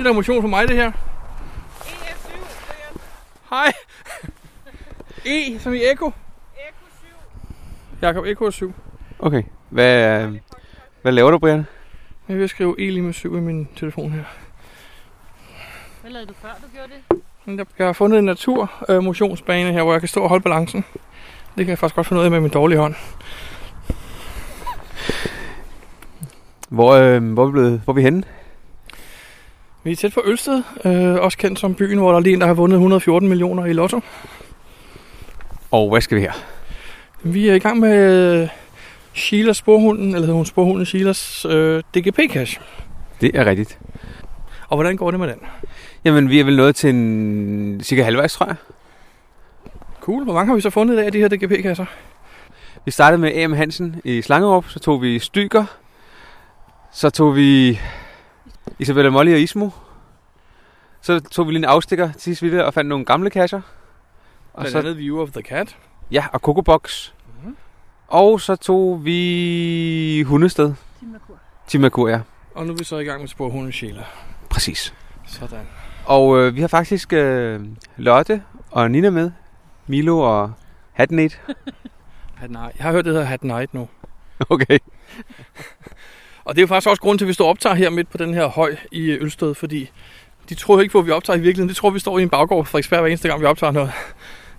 Det er der motion for mig, det her. Hej. E som i Eko. Jakob Eko er 7. Okay. Hvad, hvad laver du, Brian? Jeg vil skrive E lige med 7 i min telefon her. Hvad lavede du før, du gjorde det? Jeg har fundet en natur øh, motionsbane her, hvor jeg kan stå og holde balancen. Det kan jeg faktisk godt finde ud af med min dårlige hånd. Hvor, øh, hvor, er vi blevet, hvor er vi henne? Vi er tæt på Ølsted, øh, også kendt som byen, hvor der er lige en, der har vundet 114 millioner i lotto. Og hvad skal vi her? Vi er i gang med øh, Sheilas sporhunden, eller hedder hun sporhunden Sheilas øh, DGP-cash. Det er rigtigt. Og hvordan går det med den? Jamen, vi er vel nået til en cirka halvvejs, tror jeg. Cool. Hvor mange har vi så fundet i dag af de her DGP-kasser? Vi startede med A.M. Hansen i Slangerup, så tog vi Stykker, så tog vi Isabella Molly og Ismo. Så tog vi lige en afstikker til sidst og fandt nogle gamle kasser. Og Blandt så, andet View of the Cat. ja, og Coco Box. Mhm. Og så tog vi Hundested. Timerkur. Timakur, ja. Og nu er vi så i gang med sporhunden Sheila. Præcis. Sådan. Og øh, vi har faktisk øh, Lotte og Nina med. Milo og Hattenate. Hat Night. Jeg har hørt, det hedder Hat Night nu. Okay. Og det er jo faktisk også grund til, at vi står og optager her midt på den her høj i Ølsted, fordi de tror ikke på, at vi optager i virkeligheden. De tror, at vi står i en baggård for Frederiksberg hver eneste gang, vi optager noget.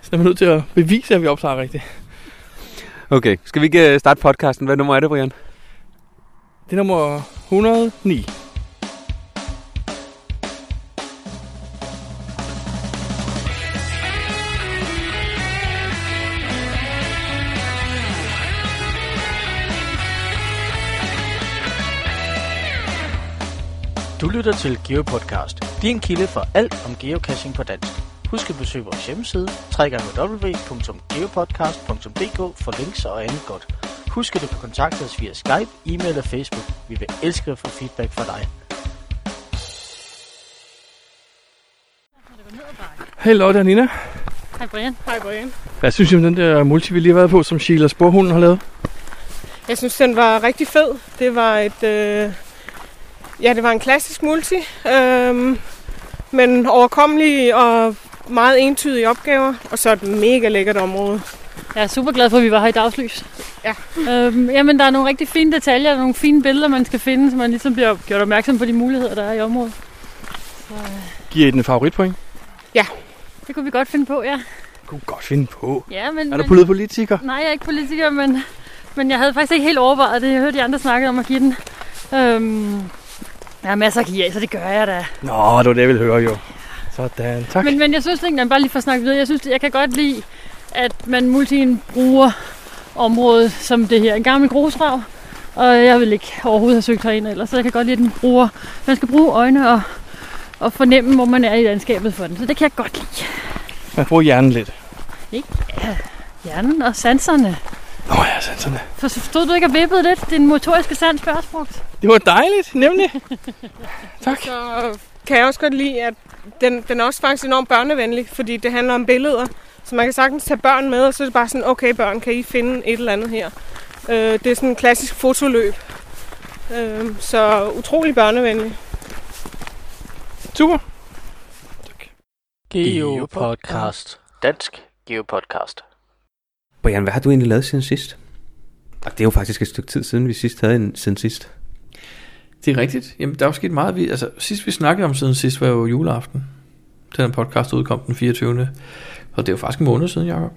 Så er man nødt til at bevise, at vi optager rigtigt. Okay, skal vi ikke øh, starte podcasten? Hvad nummer er det, Brian? Det er nummer 109. lytter til GeoPodcast, din kilde for alt om geocaching på dansk. Husk at besøge vores hjemmeside, www.geopodcast.dk for links og andet godt. Husk at du kan kontakte os via Skype, e-mail og Facebook. Vi vil elske at få feedback fra dig. Hej Lotte og Nina. Hej Brian. Hej Brian. Hvad synes I om den der multi, vi lige har været på, som Sheila Sporhunden har lavet? Jeg synes, den var rigtig fed. Det var et... Øh... Ja, det var en klassisk multi. Øh... Men overkommelig og meget entydige opgaver. Og så et mega lækkert område. Jeg er super glad for, at vi var her i dagslys. Ja. Øhm, jamen, der er nogle rigtig fine detaljer, og nogle fine billeder, man skal finde, så man ligesom bliver gjort opmærksom på de muligheder, der er i området. Så, øh, Giver I den en favoritpoint? det kunne vi godt finde på, ja. Kunne godt finde på. ja men, Er du blevet politiker? Nej, jeg er ikke politiker, men, men jeg havde faktisk ikke helt overvejet det. Jeg hørte de andre snakke om at give den. Øhm, jeg har masser af, så det gør jeg da. Nå, det var det, jeg ville høre jo. Sådan, tak. Men, men jeg synes ikke, bare lige for at snakke videre, jeg synes, jeg kan godt lide, at man multien bruger området som det her. En gammel grusrav, og jeg vil ikke overhovedet have søgt herind ellers, så jeg kan godt lide, at den bruger, man skal bruge øjne og, og fornemme, hvor man er i landskabet for den. Så det kan jeg godt lide. Man får hjernen lidt. Hjernen og sanserne. Nå ja, sanserne. For stod du ikke og vippede lidt? Din motoriske sans brugt. Det var dejligt, nemlig. tak. Så kan jeg også godt lide, at den, den er også faktisk enormt børnevenlig. Fordi det handler om billeder. Så man kan sagtens tage børn med, og så er det bare sådan, okay børn, kan I finde et eller andet her? Øh, det er sådan en klassisk fotoløb. Øh, så utrolig børnevenlig. Super. GeoPodcast. Dansk GeoPodcast. Brian, hvad har du egentlig lavet siden sidst? Og det er jo faktisk et stykke tid siden, vi sidst havde en siden sidst. Det er rigtigt. Jamen, der er jo sket meget. Vi, altså, sidst vi snakkede om siden sidst var jo juleaften. Den her podcast udkom den 24. Og det er jo faktisk en måned siden, Jacob.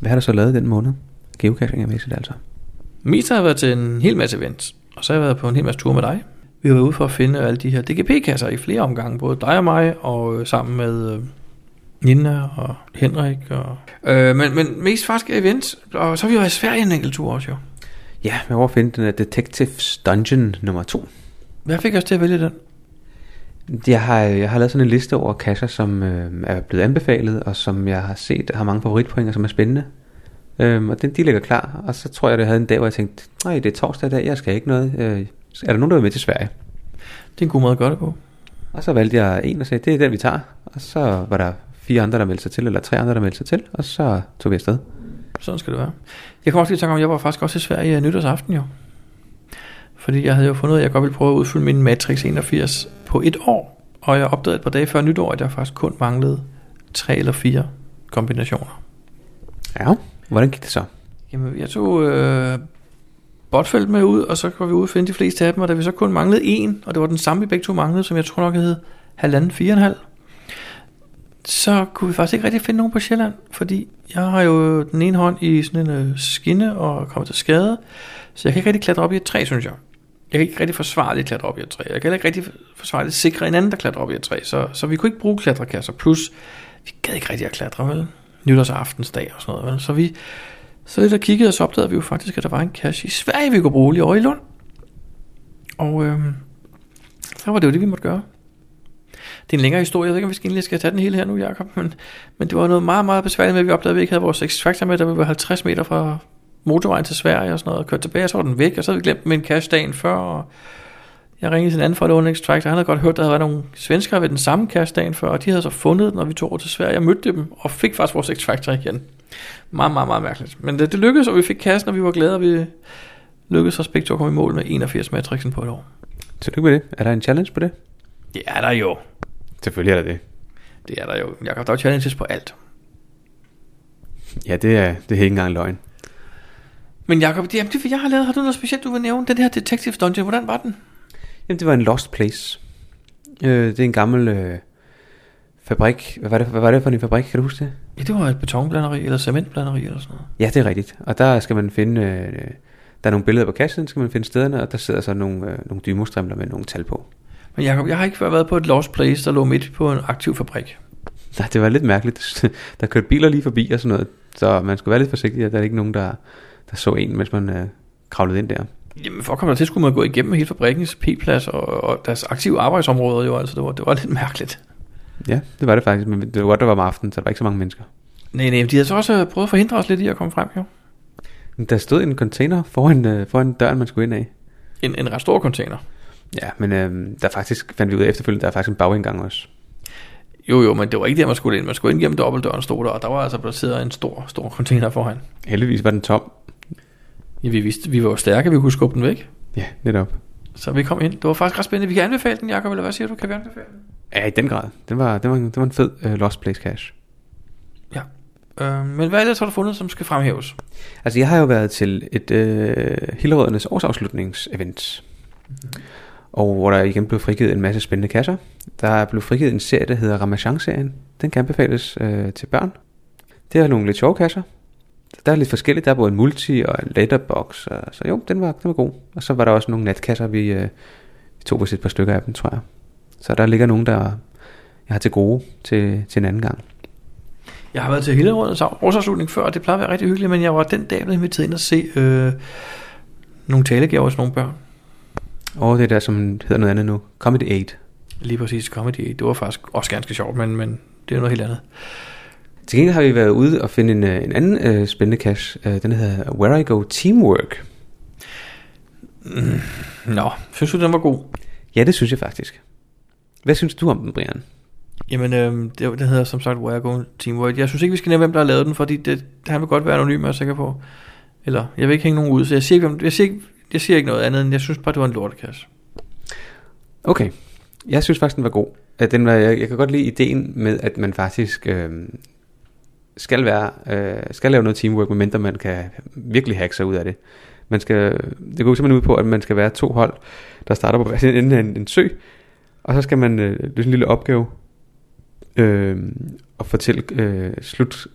Hvad har du så lavet den måned? Geocaching er mæssigt altså. Mest har jeg været til en hel masse events. Og så har jeg været på en hel masse tur med dig. Vi har været ude for at finde alle de her DGP-kasser i flere omgange. Både dig og mig, og øh, sammen med øh, Nina og Henrik. Og, øh, men, men mest faktisk events. Og så har vi været i Sverige en enkelt tur også jo. Ja, jeg var at finde den her Detectives Dungeon nummer 2. Hvad fik os til at vælge den? Jeg har, jeg har lavet sådan en liste over kasser, som øh, er blevet anbefalet, og som jeg har set har mange favoritpointer, som er spændende. Øhm, og den, de ligger klar, og så tror jeg, det havde en dag, hvor jeg tænkte, nej, det er torsdag i dag, jeg skal ikke noget. Øh, er der nogen, der vil med til Sverige? Det er en god måde at gøre det på. Og så valgte jeg en og sagde, det er den, vi tager. Og så var der fire andre, der meldte sig til, eller tre andre, der meldte sig til, og så tog vi afsted. Sådan skal det være. Jeg kommer også lige tænke om, at jeg var faktisk også i Sverige nytårsaften jo. Fordi jeg havde jo fundet ud af, at jeg godt ville prøve at udfylde min Matrix 81 på et år. Og jeg opdagede et par dage før nytår, at jeg faktisk kun manglede tre eller fire kombinationer. Ja, hvordan gik det så? Jamen, jeg tog øh, Botfeldt med ud, og så går vi ud og finde de fleste af dem, og da vi så kun manglede en, og det var den samme, vi begge to manglede, som jeg tror nok hed halvanden, fire og en halv, så kunne vi faktisk ikke rigtig finde nogen på Sjælland, fordi jeg har jo den ene hånd i sådan en øh, skinne og kommer til skade, så jeg kan ikke rigtig klatre op i et træ, synes jeg. Jeg kan ikke rigtig forsvarligt klatre op i et træ. Jeg kan heller ikke rigtig forsvarligt sikre en anden, der klatrer op i et træ. Så, så vi kunne ikke bruge klatrekasser. Plus, vi gad ikke rigtig at klatre, vel? Nytårsaftensdag og sådan noget, vel? Så vi så lidt der kiggede, og så opdagede vi jo faktisk, at der var en kasse i Sverige, vi kunne bruge lige over i Lund. Og øhm, så var det jo det, vi måtte gøre. Det er en længere historie, jeg ved ikke, om vi skal egentlig skal tage den hele her nu, Jacob, men, men det var noget meget, meget besværligt med, at vi opdagede, at vi ikke havde vores X-Factor med, da vi var 50 meter fra motorvejen til Sverige og sådan noget, og kørte tilbage, og så var den væk, og så havde vi glemt med en cache dagen før, og jeg ringede til en anden fra Låne Extractor, han havde godt hørt, at der havde været nogle svenskere ved den samme cache dagen før, og de havde så fundet den, når vi tog over til Sverige. Jeg mødte dem, og fik faktisk vores X-Factor igen. Meget, meget, meget mærkeligt. Men det, det lykkedes, og vi fik kassen, og vi var glade, og vi lykkedes os begge to at komme i mål med 81 matrixen på et år. Tillykke med det. Er der en challenge på det? Det er der jo. Selvfølgelig er der det. Det er der jo. Jeg kan der er jo challenges på alt. Ja, det er, det er ikke engang løgn. Men Jacob, jamen, det jeg har lavet, har du noget specielt, du vil nævne? Den her Detective Dungeon, hvordan var den? Jamen, det var en lost place. Øh, det er en gammel øh, fabrik. Hvad var, det, hvad var det for en fabrik? Kan du huske det? Ja, det var et betonblanderi, eller cementblanderi, eller sådan noget. Ja, det er rigtigt. Og der skal man finde... Øh, der er nogle billeder på kassen, skal man finde stederne, og der sidder så nogle, øh, nogle dymostrimler med nogle tal på. Men Jacob, jeg har ikke før været på et lost place, der lå midt på en aktiv fabrik. Nej, det var lidt mærkeligt. Der kørte biler lige forbi og sådan noget. Så man skulle være lidt forsigtig, at der er ikke nogen, der, der så en, mens man øh, kravlede ind der. Jamen, for at komme til, skulle man gå igennem hele fabrikkens P-plads og, og deres aktive arbejdsområder jo, altså det var, det var lidt mærkeligt. Ja, det var det faktisk, men det var godt, der var om aftenen, så der var ikke så mange mennesker. Nej, nej, de havde så også prøvet at forhindre os lidt i at komme frem, jo. Der stod en container foran, øh, foran døren, man skulle ind af. En, en ret stor container. Ja, men øh, der faktisk, fandt vi ud af efterfølgende, der er faktisk en bagindgang også. Jo, jo, men det var ikke der, man skulle ind. Man skulle ind gennem dobbeltdøren, stod der, og der var altså placeret en stor, stor container foran. Heldigvis var den tom. Ja, vi vidste, vi var jo stærke, vi kunne skubbe den væk. Ja, netop. Så vi kom ind. Det var faktisk ret spændende. Vi kan anbefale den, Jacob, eller hvad siger du? Kan vi anbefale den? Ja, i den grad. Den var, den var, den var en fed uh, Lost Place Cash. Ja. Øh, men hvad ellers har du fundet, som skal fremhæves? Altså, jeg har jo været til et øh, Hillerødernes årsafslutningsevent. Mm-hmm. Og hvor der igen blev frigivet en masse spændende kasser. Der er blevet frigivet en serie, der hedder Ramachan-serien. Den kan anbefales øh, til børn. Det er nogle lidt sjove kasser. Der er lidt forskelligt. Der er både en multi og en letterbox. Og, så jo, den var, den var god. Og så var der også nogle natkasser, vi, øh, vi tog på et par stykker af dem, tror jeg. Så der ligger nogen, der jeg har til gode til, til en anden gang. Jeg har været til hele rådets årsafslutning før, og det plejer at være rigtig hyggeligt, men jeg var den dag blevet inviteret ind at se øh, nogle talegaver hos nogle børn. Og det er der, som hedder noget andet nu. Comedy 8. Lige præcis, comedy. Det var faktisk også ganske sjovt, men, men det er noget helt andet. Til gengæld har vi været ude og finde en, øh, en anden øh, spændende cache. Øh, den hedder Where I Go Teamwork. Mm, nå, synes du, den var god? Ja, det synes jeg faktisk. Hvad synes du om den, Brian? Jamen, øh, det, det hedder som sagt Where I Go Teamwork. Jeg synes ikke, vi skal nævne, hvem der har lavet den, fordi det, han vil godt være anonym, er jeg sikker på. Eller, jeg vil ikke hænge nogen ud, så jeg siger ikke, hvem, jeg siger ikke, jeg siger ikke noget andet, end jeg synes bare, det var en lortekasse. Okay. Jeg synes faktisk, den var god. At den var, jeg, jeg kan godt lide ideen med, at man faktisk øh, skal, være, øh, skal lave noget teamwork, medmindre man kan virkelig hacke sig ud af det. Man skal, det går simpelthen ud på, at man skal være to hold, der starter på hver sin ende af en, en sø, og så skal man øh, løse en lille opgave øh, og fortælle øh, slut,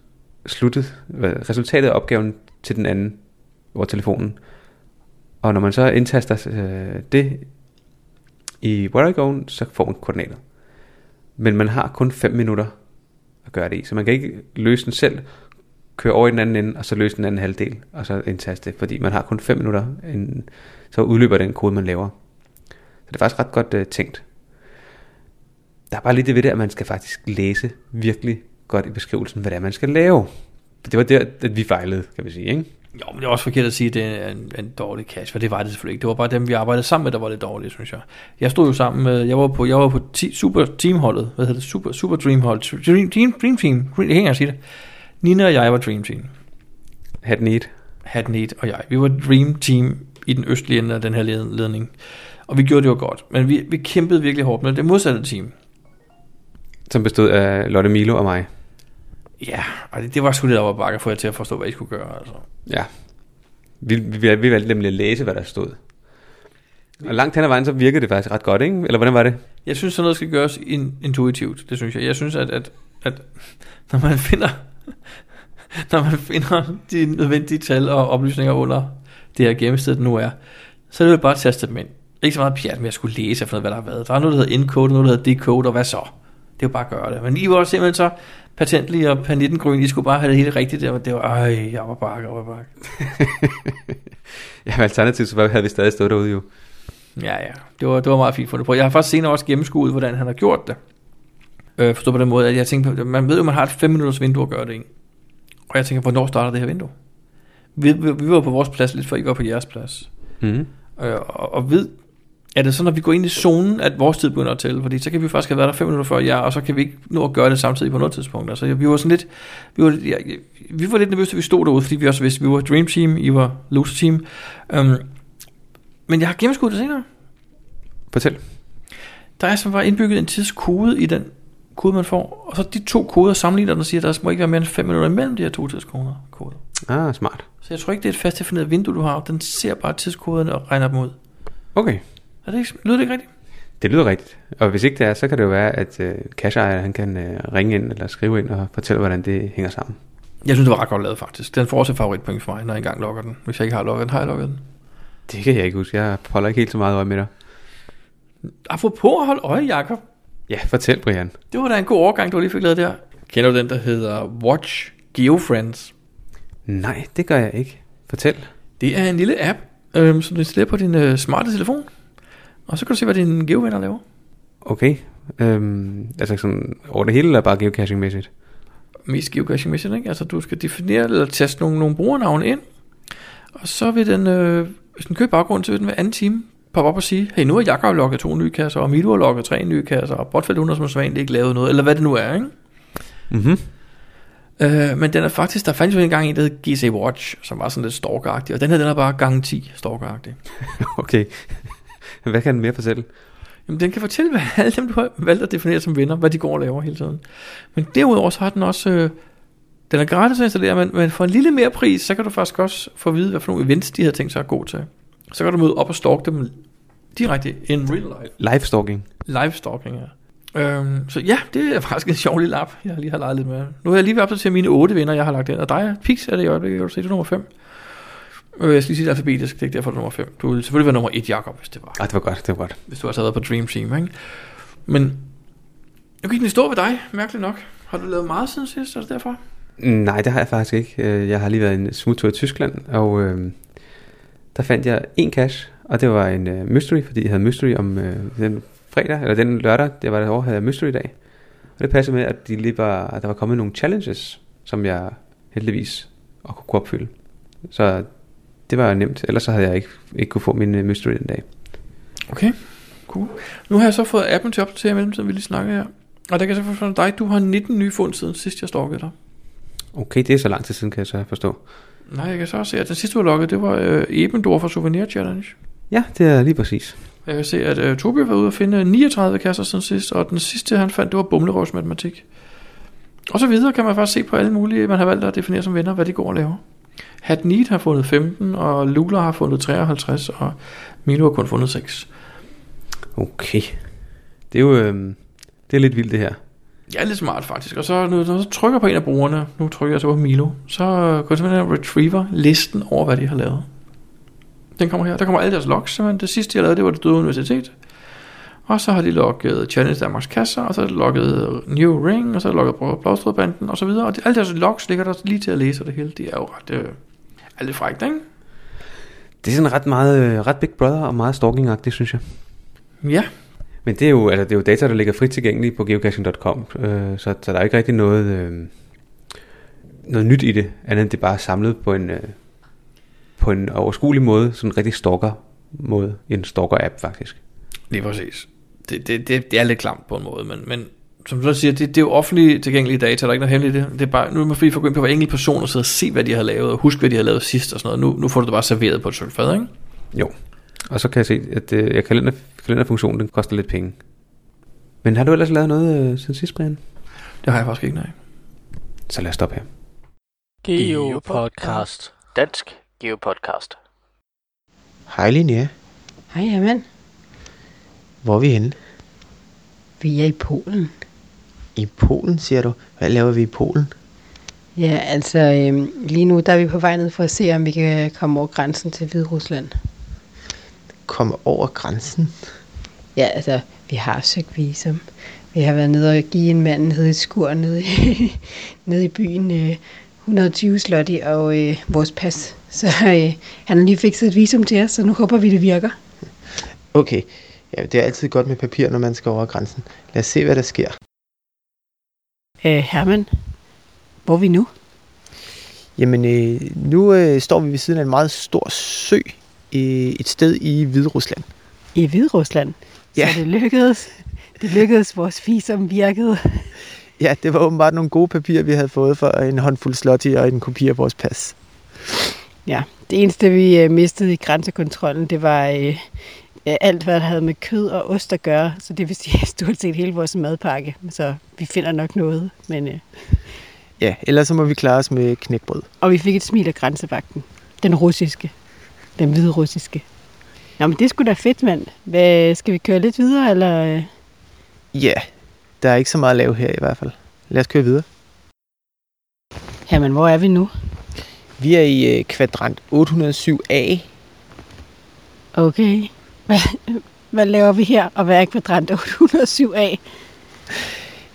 sluttet, hvad, resultatet af opgaven til den anden over telefonen. Og når man så indtaster øh, det i WhereIGO, så får man koordinater. Men man har kun 5 minutter at gøre det i, så man kan ikke løse den selv, køre over i den anden ende, og så løse den anden halvdel, og så indtaste det, fordi man har kun 5 minutter, inden, så udløber den kode, man laver. Så det er faktisk ret godt øh, tænkt. Der er bare lidt det ved det, at man skal faktisk læse virkelig godt i beskrivelsen, hvad det er, man skal lave. Det var der, at vi fejlede, kan vi sige, ikke? Jo, men det er også forkert at sige, at det er en, en dårlig cash, for det var det selvfølgelig ikke. Det var bare dem, vi arbejdede sammen med, der var lidt dårlige, synes jeg. Jeg stod jo sammen med, jeg var på, jeg var på ti, super teamholdet, hvad hedder det, super, super dream hold, dream, dream, dream team, det hænger at sige det. Nina og jeg var dream team. Hat need. Hat Need og jeg. Vi var dream team i den østlige ende af den her led- ledning. Og vi gjorde det jo godt, men vi, vi kæmpede virkelig hårdt med det modsatte team. Som bestod af Lotte Milo og mig. Ja, og det, det var sgu lidt op ad bakke for jer til at forstå, hvad I skulle gøre. Altså. Ja. Vi, vi, vi valgte nemlig at læse, hvad der stod. Og langt hen ad vejen, så virkede det faktisk ret godt, ikke? Eller hvordan var det? Jeg synes, sådan noget skal gøres in, intuitivt, det synes jeg. Jeg synes, at, at, at når man finder når man finder de nødvendige tal og oplysninger under det her gennemsted, nu er, så er det jo bare at taste dem ind. Ikke så meget pjat med at skulle læse og finde hvad der har været. Der er noget, der hedder encode, noget, der hedder decode, og hvad så? Det er jo bare at gøre det. Men I var simpelthen så patentlige og panittengrøn. I skulle bare have det hele rigtigt der. Det var, ej, jeg var bare, jeg var bare. ja, alternativt så havde vi stadig stået derude jo. Ja, ja. Det var, det var meget fint fundet på. Jeg har faktisk senere også gennemskuet, hvordan han har gjort det. Øh, forstå på den måde, at jeg tænkte, man ved jo, man har et 5 minutters vindue at gøre det i. Og jeg tænker, hvornår starter det her vindue? Vi, vi, vi var på vores plads lidt før I var på jeres plads. Mm. Øh, og, og ved, er det sådan, at vi går ind i zonen, at vores tid begynder at tælle? Fordi så kan vi faktisk have været der 5 minutter før jer, og så kan vi ikke nå at gøre det samtidig på noget tidspunkt. Altså, vi var sådan lidt, vi var, ja, vi var lidt nervøse, at vi stod derude, fordi vi også vidste, at vi var Dream Team, I var Loser Team. Um, men jeg har gennemskuddet det senere. Fortæl. Der er som var indbygget en tidskode i den kode, man får. Og så de to koder sammenligner den og siger, at der må ikke være mere end 5 minutter imellem de her to tidskoder. Koder. Ah, smart. Så jeg tror ikke, det er et fast defineret vindue, du har. Den ser bare tidskoderne og regner dem ud. Okay. Er det ikke, lyder det ikke rigtigt? Det lyder rigtigt. Og hvis ikke det er, så kan det jo være, at uh, cash han kan uh, ringe ind eller skrive ind og fortælle, hvordan det hænger sammen. Jeg synes, det var ret godt lavet faktisk. Den får også et favoritpoint for mig, når jeg engang logger den. Hvis jeg ikke har logget den, har jeg logget den. Det kan jeg ikke huske. Jeg holder ikke helt så meget øje med dig. Apropos at holde øje, Jacob. Ja, fortæl, Brian. Det var da en god overgang, du lige fik lavet der. Kender du den, der hedder Watch GeoFriends? Nej, det gør jeg ikke. Fortæl. Det er en lille app, øhm, som du installerer på din øh, smarte telefon. Og så kan du se, hvad dine geovenner laver. Okay. Øhm, altså sådan over det hele, eller bare geocaching-mæssigt? Mest geocaching-mæssigt, ikke? Altså du skal definere eller taste nogle, nogle brugernavne ind. Og så vil den, øh, hvis den kører baggrund, så vil den hver anden time poppe op og sige, hey, nu har Jakob logget to nye kasser, og Milo har logget tre nye kasser, og Botfeldt 100 som vanligt ikke lavet noget, eller hvad det nu er, ikke? Mhm. Øh, men den er faktisk, der fandt jo engang en, der hed GC Watch, som var sådan lidt stalkeragtig, og den her, den er bare gange 10 stalkeragtig. okay. Hvad kan den mere fortælle? Jamen, den kan fortælle, hvad alle dem, du har valgt at definere som venner, hvad de går og laver hele tiden. Men derudover så har den også, øh, den er gratis at installere, men, men for en lille mere pris, så kan du faktisk også få at vide, hvad for nogle events, de havde tænkt sig at gå til. Så kan du møde op og stalke dem direkte in real life. Live stalking. Live stalking, ja. Øhm, så ja, det er faktisk en sjov lille app, jeg lige har leget lidt med. Nu har jeg lige været til mine otte venner, jeg har lagt ind, og dig, Pix er det i øjeblikket, kan du se, det er nummer 5. Øh, jeg skal lige sige det alfabetisk, det er ikke derfor, det er nummer 5. Du ville selvfølgelig være nummer 1, Jakob, hvis det var. Ah, det var godt, det var godt. Hvis du havde været på Dream Team, ikke? Men, nu gik den stå ved dig, mærkeligt nok. Har du lavet meget siden sidst, er det derfor? Nej, det har jeg faktisk ikke. Øh, Jeg har lige været en smuttur i Tyskland, og øh, der fandt jeg en cache, og det var en øh, mystery, fordi jeg havde mystery om øh, den fredag, eller den lørdag, det var det år, havde jeg mystery dag. Og det passede med, at, de lige var, at der var kommet nogle challenges, som jeg heldigvis også kunne opfylde. Så det var nemt, ellers så havde jeg ikke, ikke kunne få min øh, mystery den dag. Okay, cool. Nu har jeg så fået appen til at opdatere i mellemtiden, vi lige snakker her. Og der kan jeg så forstå dig, du har 19 nye fund siden sidst jeg stalkede dig. Okay, det er så lang tid siden, kan jeg så forstå. Nej, jeg kan så også se, at den sidste du har logget, det var øh, Ebendor fra Souvenir Challenge. Ja, det er lige præcis. Jeg kan se, at øh, Tobi var ude og finde 39 kasser siden sidst, og den sidste han fandt, det var bumlerøvs matematik. Og så videre kan man faktisk se på alle mulige, man har valgt at definere som venner, hvad de går og laver. Hat Need har fundet 15, og Lula har fundet 53, og Milo har kun fundet 6. Okay. Det er jo øh, det er lidt vildt det her. Er lidt smart faktisk. Og så, når du så trykker på en af brugerne, nu trykker jeg så på Milo, så går jeg simpelthen retriever listen over, hvad de har lavet. Den kommer her. Der kommer alle deres logs. Simpelthen. Det sidste, de har lavet, det var det døde universitet. Og så har de logget Challenge Danmarks kasser, og så har de logget New Ring, og så har de logget Blåstrødbanden, og så videre. Og de, alle deres logs ligger der lige til at læse, og det hele, det er jo ret, øh, er lidt frækt, ikke? Det er sådan ret meget, øh, ret Big Brother og meget stalking synes jeg. Ja, Men det er jo, altså, det er jo data, der ligger frit tilgængeligt på geocaching.com, øh, så, så der er ikke rigtig noget, øh, noget nyt i det, andet end det bare er samlet på en, øh, på en overskuelig måde, sådan en rigtig stalker måde, en stalker-app faktisk. lige præcis. Det, det, det, det er lidt klamt på en måde, men, men som du siger, det, det er jo offentligt tilgængelige data, der er ikke noget hemmeligt i det. Det er bare, nu er man fri for at gå ind på hver enkelt person og sidde og se, hvad de har lavet, og huske, hvad de har lavet sidst og sådan noget. Nu, nu får du det bare serveret på et stykke fad, ikke? Jo. Og så kan jeg se, at øh, kalender, kalenderfunktionen den koster lidt penge. Men har du ellers lavet noget øh, siden sidst, Brian? Det har jeg faktisk ikke, nej. Så lad os stoppe her. Geopodcast. Dansk Geopodcast. Hej Linnea. Hej, jamen. Hvor er vi henne? Vi er i Polen. I Polen, siger du. Hvad laver vi i Polen? Ja, altså øhm, lige nu der er vi på vej ned for at se, om vi kan komme over grænsen til Hvide Rusland. Komme over grænsen. Ja, altså, vi har søgt visum. Vi har været nede og give en mand nede i skur nede i, nede i byen øh, 120 slotti og øh, vores pas. Så øh, han har lige fikset et visum til os, så nu håber vi, det virker. Okay. Ja, det er altid godt med papir, når man skal over grænsen. Lad os se, hvad der sker. Øh, Herman, hvor er vi nu? Jamen, øh, nu øh, står vi ved siden af en meget stor sø øh, et sted i Hvide Rusland. I Hvide Rusland. Ja. Så det lykkedes. Det lykkedes, vores visum virkede. Ja, det var åbenbart nogle gode papirer, vi havde fået for en håndfuld slotti og en kopi af vores pas. Ja, det eneste, vi øh, mistede i grænsekontrollen, det var øh, øh, alt, hvad der havde med kød og ost at gøre. Så det vil sige stort set hele vores madpakke. Så vi finder nok noget. Men, øh, Ja, ellers så må vi klare os med knækbrød. og vi fik et smil af grænsevagten. Den russiske. Den hvide russiske. Nå, men det skulle da fedt, mand. Hvad, skal vi køre lidt videre, eller... øh? Ja, der er ikke så meget at lave her i hvert fald. Lad os køre videre. Jamen, hvor er vi nu? Vi er i øh, kvadrant 807A. Okay. Hvad, hvad laver vi her, og hvad er kvadrant 807A?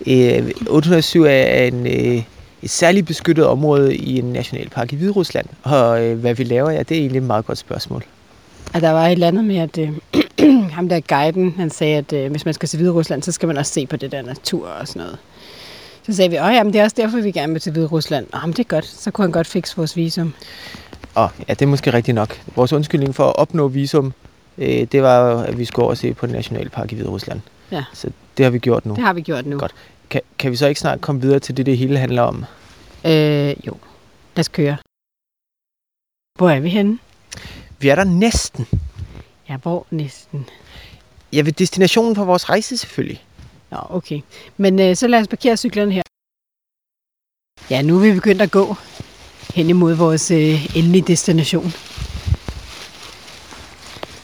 Øh, 807 er en, øh, et særligt beskyttet område i en nationalpark i Hviderusland. Og øh, hvad vi laver, ja, det er egentlig et meget godt spørgsmål. Og der var et eller andet med, at øh, ham der guiden, han sagde, at øh, hvis man skal til Hvide Rusland, så skal man også se på det der natur og sådan noget. Så sagde vi, åh ja, men det er også derfor, vi gerne vil til Hvide Rusland. Åh, men det er godt, så kunne han godt fikse vores visum. Og ja, det er måske rigtigt nok. Vores undskyldning for at opnå visum, øh, det var, at vi skulle over og se på en nationalpark i Hviderusland. Ja. Så det har vi gjort nu. Det har vi gjort nu. Godt. Kan, kan vi så ikke snart komme videre til det, det hele handler om? Øh, jo, lad os køre. Hvor er vi henne? Vi er der næsten. Ja, hvor næsten. Ja, ved destinationen for vores rejse selvfølgelig. Nå, okay. Men øh, så lad os parkere cyklerne her. Ja, nu er vi begyndt at gå hen imod vores øh, endelige destination.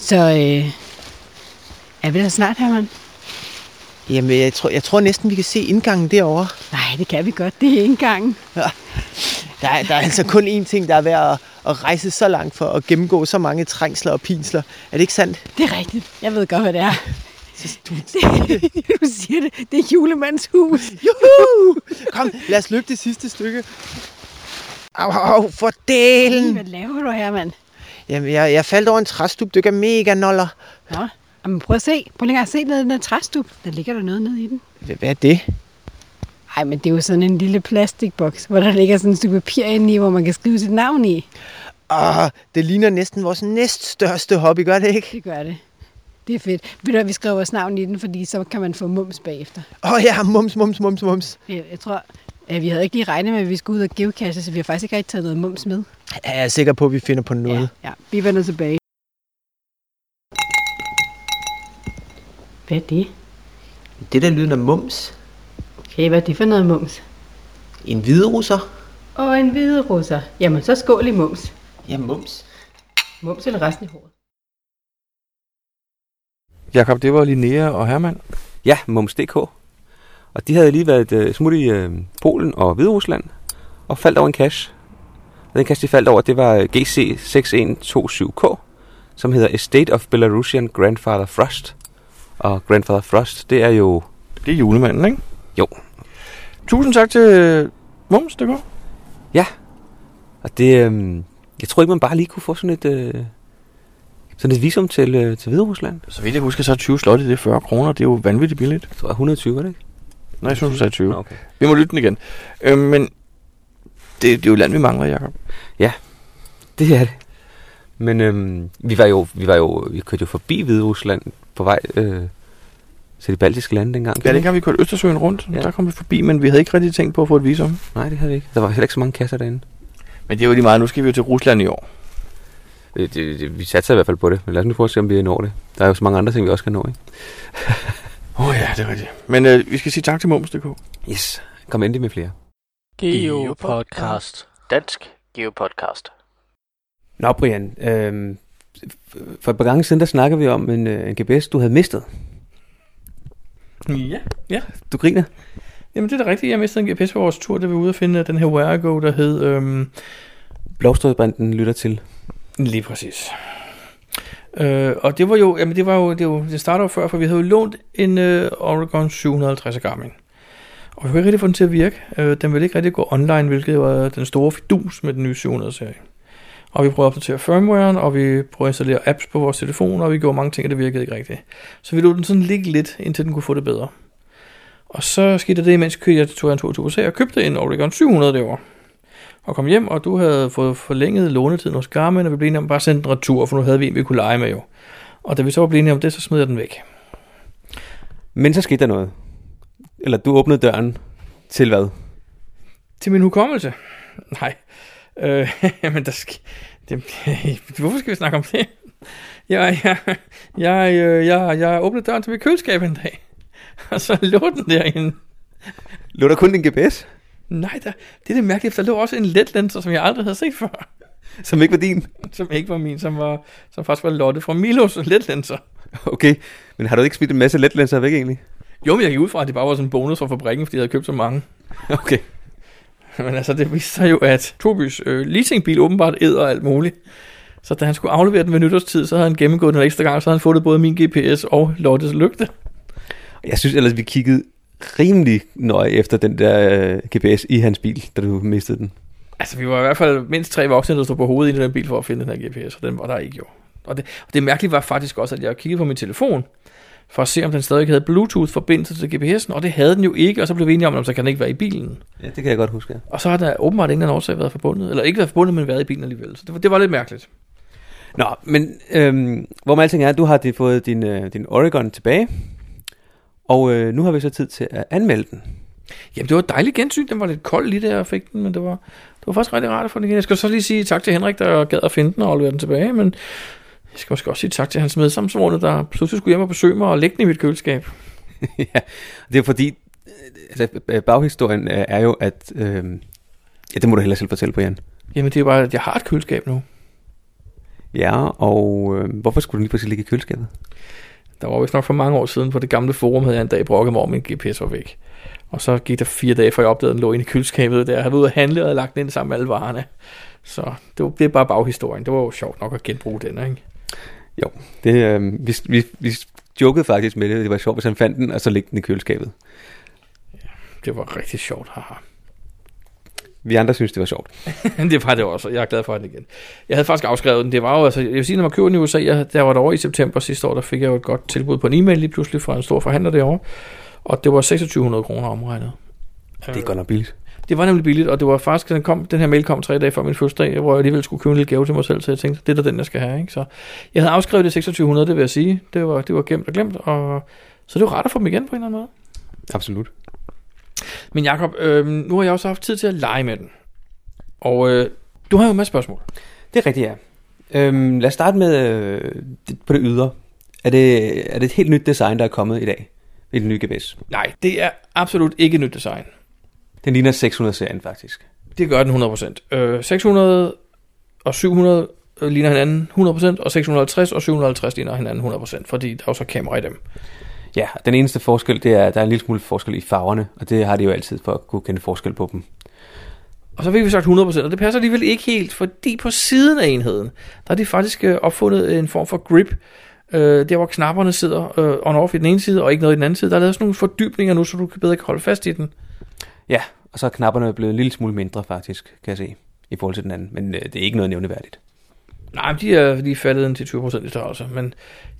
Så øh, er vi der snart, Herman? Jamen, jeg tror, jeg tror næsten, vi kan se indgangen derovre. Nej, det kan vi godt. Det er indgangen. Der er, der er altså kun én ting, der er værd at, at rejse så langt for at gennemgå så mange trængsler og pinsler. Er det ikke sandt? Det er rigtigt. Jeg ved godt, hvad det er. Så du, du siger det. Det er julemands hus. Juhu! Kom, lad os løbe det sidste stykke. Au, au, au, for delen. Hvad laver du her, mand? Jamen, jeg, jeg faldt over en træstup. Det gør mega noller. Nå, Jamen, prøv at se. Prøv lige at se ned i den her træstup. Der ligger der noget nede i den. Hvad hvad er det? Nej, men det er jo sådan en lille plastikboks, hvor der ligger sådan et stykke papir inde i, hvor man kan skrive sit navn i. Ah, det ligner næsten vores næststørste hobby, gør det ikke? Det gør det. Det er fedt. Ved du, at vi skriver vores navn i den, fordi så kan man få mums bagefter. Åh oh, ja, mums, mums, mums, mums. Jeg, jeg tror, at vi havde ikke lige regnet med, at vi skulle ud og geocache, så vi har faktisk ikke rigtig taget noget mums med. Jeg er sikker på, at vi finder på noget. Ja, ja. vi vender tilbage. Hvad er det? Det der lyder af mums. Okay, hvad er det for noget mums? En hviderusser. Og en hvide russer. Jamen, så skål i mums. Ja, mums. Mums eller resten i håret. Jakob, det var Linnea og Herman. Ja, Mums.dk. Og de havde lige været øh, smut i øh, Polen og Hviderusland og faldt over en cache. Og den cache, de faldt over, det var øh, GC6127K, som hedder Estate of Belarusian Grandfather Frost. Og Grandfather Frost, det er jo... Det er julemanden, ikke? Jo. Tusind tak til Mums, det går. Og det... Øh, jeg tror ikke, man bare lige kunne få sådan et... Øh, sådan et visum til, øh, til Hviderusland. Så vidt jeg husker, så er 20 slotte, det er 40 kroner. Det er jo vanvittigt billigt. Jeg tror, 120, var det ikke? Nej, jeg synes, du sagde 20. Nå, okay. Vi må lytte den igen. Øh, men det, det er jo land, vi mangler, Jacob. Det er det. Men øhm, vi var jo, vi var jo, vi kørte jo forbi Hviderusland på vej øh, til de baltiske lande dengang. Ja, dengang vi kørte Østersøen rundt, Ja. ja. der kom vi forbi, men vi havde ikke rigtig tænkt på at få et visum. Nej, det havde vi ikke. Der var heller ikke så mange kasser derinde. Men det er jo lige meget, nu skal vi jo til Rusland i år. Det, det, det, vi satser i hvert fald på det, men lad os nu prøve at se, om vi når det. Der er jo så mange andre ting, vi også kan nå, ikke? Åh oh, ja, det er rigtigt. Men øh, vi skal sige tak til Mums.dk. Yes, kom endelig med flere. Geopodcast. Dansk Geopodcast. Nå, Brian, øh, for et par gange siden, der snakkede vi om en, øh, en GPS, du havde mistet. Ja, ja. Du griner? Jamen det er da rigtigt. Jeg mistede en GPS på vores tur, da vi var ude at finde den her Where I Go, der hed... Øhm, Blåstrødbranden lytter til. Lige præcis. Øh, og det var jo, jamen det var jo, det, var, det startede jo før, for vi havde jo lånt en øh, Oregon 750 Garmin. Og vi kunne ikke rigtig få den til at virke. Øh, den ville ikke rigtig gå online, hvilket var den store fidus med den nye 700-serie. Og vi prøvede at opdatere firmwaren, og vi prøvede at installere apps på vores telefon, og vi gjorde mange ting, og det virkede ikke rigtigt. Så vi lod den sådan ligge lidt, indtil den kunne få det bedre. Og så skete det, imens jeg tog en tur til USA og købte en Oregon 700 derovre. Og kom hjem, og du havde fået forlænget lånetiden hos Garmin, og vi blev enige om bare at sende den retur, for nu havde vi en, vi kunne lege med jo. Og da vi så var blevet enige om det, så smed jeg den væk. Men så skete der noget. Eller du åbnede døren til hvad? Til min hukommelse? Nej. Øh, men der sk- det, hvorfor skal vi snakke om det? Jeg, jeg, jeg, jeg, jeg, jeg åbnede døren til mit køleskab en dag, og så lå den derinde. Lå der kun din GPS? Nej, der, det er det mærkeligt, for der lå også en letlenser, som jeg aldrig havde set før. Som ikke var din? Som ikke var min, som, var, som faktisk var Lotte fra Milos letlenser. Okay, men har du ikke smidt en masse letlenser væk egentlig? Jo, men jeg gik ud fra, at det bare var sådan en bonus fra fabrikken, fordi jeg havde købt så mange. Okay. Men altså, det viste sig jo, at Tobys øh, leasingbil åbenbart æder alt muligt. Så da han skulle aflevere den ved nytårstid, så havde han gennemgået den ekstra gang, så havde han fået både min GPS og Lottes lygte. Jeg synes ellers, vi kiggede rimelig nøje efter den der øh, GPS i hans bil, da du mistede den. Altså, vi var i hvert fald mindst tre voksne, der stod på hovedet i den bil for at finde den her GPS, og den var der ikke jo. Og det, og det mærkelige var faktisk også, at jeg kiggede på min telefon, for at se, om den stadig havde Bluetooth-forbindelse til GPS'en, og det havde den jo ikke, og så blev vi enige om, at så kan den ikke være i bilen. Ja, det kan jeg godt huske. Ja. Og så har der åbenbart ingen årsag været forbundet, eller ikke været forbundet, men været i bilen alligevel. Så det var, det var lidt mærkeligt. Nå, men øhm, hvor med alting er, du har fået din, øh, din Oregon tilbage, og øh, nu har vi så tid til at anmelde den. Jamen, det var et dejligt gensyn. Den var lidt kold lige der, jeg fik den, men det var, det var faktisk rigtig rart at få den igen. Jeg skal så lige sige tak til Henrik, der gad at finde den og aflevere den tilbage, men jeg skal måske også sige tak til hans medsamsvorene, der pludselig skulle hjem og besøge mig og lægge den i mit køleskab. ja, det er fordi, altså, baghistorien er jo, at, øh, ja, det må du hellere selv fortælle på, Jan. Jamen, det er bare, at jeg har et køleskab nu. Ja, og øh, hvorfor skulle du lige pludselig ligge i køleskabet? Der var vist nok for mange år siden på det gamle forum, havde jeg en dag brokket mig om, min GPS var væk. Og så gik der fire dage, før jeg opdagede, den lå inde i køleskabet der. Jeg havde været ude at handle og lagt den ind sammen med alle varerne. Så det, var, det er bare baghistorien. Det var jo sjovt nok at genbruge den, ikke? Jo, det, øh, vi, vi, vi jokede faktisk med det. Det var sjovt, hvis han fandt den, og så lægge den i køleskabet. Ja, det var rigtig sjovt, haha. Vi andre synes, det var sjovt. det var det også, jeg er glad for den igen. Jeg havde faktisk afskrevet den. Det var jo, altså, jeg vil sige, når man køber den i USA, jeg, der var der over i september sidste år, der fik jeg jo et godt tilbud på en e-mail lige pludselig fra en stor forhandler derovre. Og det var 2600 kroner omregnet. Det er godt nok billigt. Det var nemlig billigt, og det var faktisk, den, kom, den her mail kom tre dage før min fødselsdag, hvor jeg alligevel skulle købe en lille gave til mig selv, så jeg tænkte, det er da den, jeg skal have. Ikke? Så jeg havde afskrevet det 2600, det vil jeg sige. Det var, det var gemt og glemt, og så det var ret at få dem igen på en eller anden måde. Absolut. Men Jacob, øh, nu har jeg også haft tid til at lege med den. Og øh, du har jo en masse spørgsmål. Det er rigtigt, ja. Øhm, lad os starte med øh, det, på det ydre. Er det, er det et helt nyt design, der er kommet i dag i den nye GPS? Nej, det er absolut ikke et nyt design. Den ligner 600-serien faktisk. Det gør den 100%. Øh, 600 og 700 ligner hinanden 100%, og 650 og 750 ligner hinanden 100%, fordi der er jo så kamera i dem. Ja, den eneste forskel, det er, at der er en lille smule forskel i farverne, og det har de jo altid for at kunne kende forskel på dem. Og så fik vi sagt 100%, og det passer alligevel ikke helt, fordi på siden af enheden, der har de faktisk øh, opfundet en form for grip, øh, der hvor knapperne sidder øh, on-off i den ene side, og ikke noget i den anden side. Der er lavet sådan nogle fordybninger nu, så du kan bedre kan holde fast i den. Ja, og så er knapperne blevet en lille smule mindre faktisk, kan jeg se, i forhold til den anden. Men øh, det er ikke noget nævneværdigt. Nej, de er, er faldet ind til 20% i størrelse, men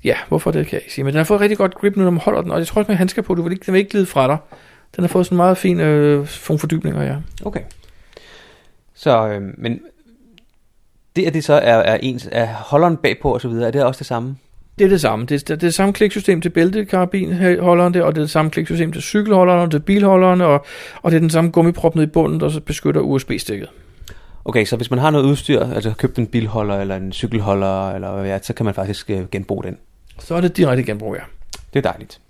ja, hvorfor det kan jeg ikke sige. Men den har fået rigtig godt grip nu, når man holder den, og jeg tror også med handsker på, du vil ikke, den vil ikke glide fra dig. Den har fået sådan en meget fin øh, form fordybninger, ja. Okay. Så, øh, men det, at det så er, er ens, er holderen bagpå og så videre, er det også det samme? Det er det samme. Det er det, det samme kliksystem til bæltekarabinholderen der, og det er det samme kliksystem til cykelholderen og til bilholderen, og, og det er den samme gummiprop nede i bunden, der så beskytter USB-stikket. Okay, så hvis man har noget udstyr, altså købt en bilholder eller en cykelholder, eller hvad er, så kan man faktisk øh, genbruge den. Så er det direkte genbrug, ja. Det er dejligt.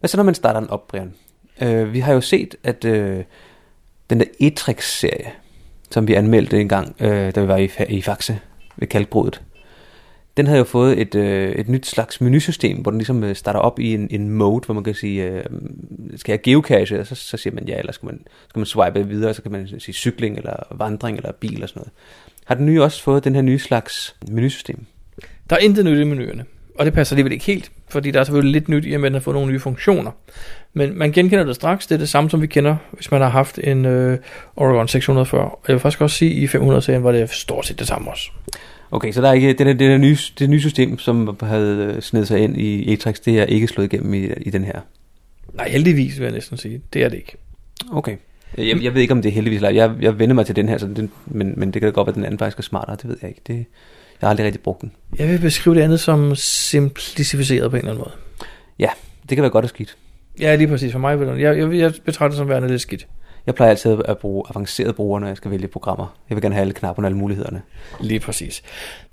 Hvad så når man starter den op, Brian? Øh, vi har jo set, at øh, den der Etrix-serie, som vi anmeldte en gang, øh, da vi var i, i Faxe ved Kalkbrudet, den havde jo fået et, øh, et nyt slags menusystem, hvor den ligesom øh, starter op i en, en mode, hvor man kan sige, øh, skal jeg geocache, og så, så siger man ja, eller skal man, skal man swipe videre, så kan man sige cykling, eller vandring, eller bil og sådan noget. Har den nye også fået den her nye slags menusystem? Der er intet nyt i menuerne, og det passer alligevel ikke helt, fordi der er selvfølgelig lidt nyt i, at man har fået nogle nye funktioner. Men man genkender det straks, det er det samme, som vi kender, hvis man har haft en øh, Oregon 640. Og jeg vil faktisk også sige, at i 500-serien var det stort set det samme også. Okay, så der er ikke, det, der, det, der nye, det nye system, som havde øh, snedet sig ind i Etrix, det er ikke slået igennem i, i den her. Nej, heldigvis vil jeg næsten sige. Det er det ikke. Okay. Jeg, jeg ved ikke, om det er heldigvis. eller. Jeg, jeg vender mig til den her, så den, men, men det kan da godt være, at den anden faktisk er smartere. Det ved jeg ikke. Det, jeg har aldrig rigtig brugt den. Jeg vil beskrive det andet som simplificeret på en eller anden måde. Ja, det kan være godt og skidt. Ja, lige præcis for mig. vil Jeg, jeg, jeg betragter det som værende lidt skidt. Jeg plejer altid at bruge avancerede brugere, når jeg skal vælge programmer. Jeg vil gerne have alle knapperne og alle mulighederne. Lige præcis.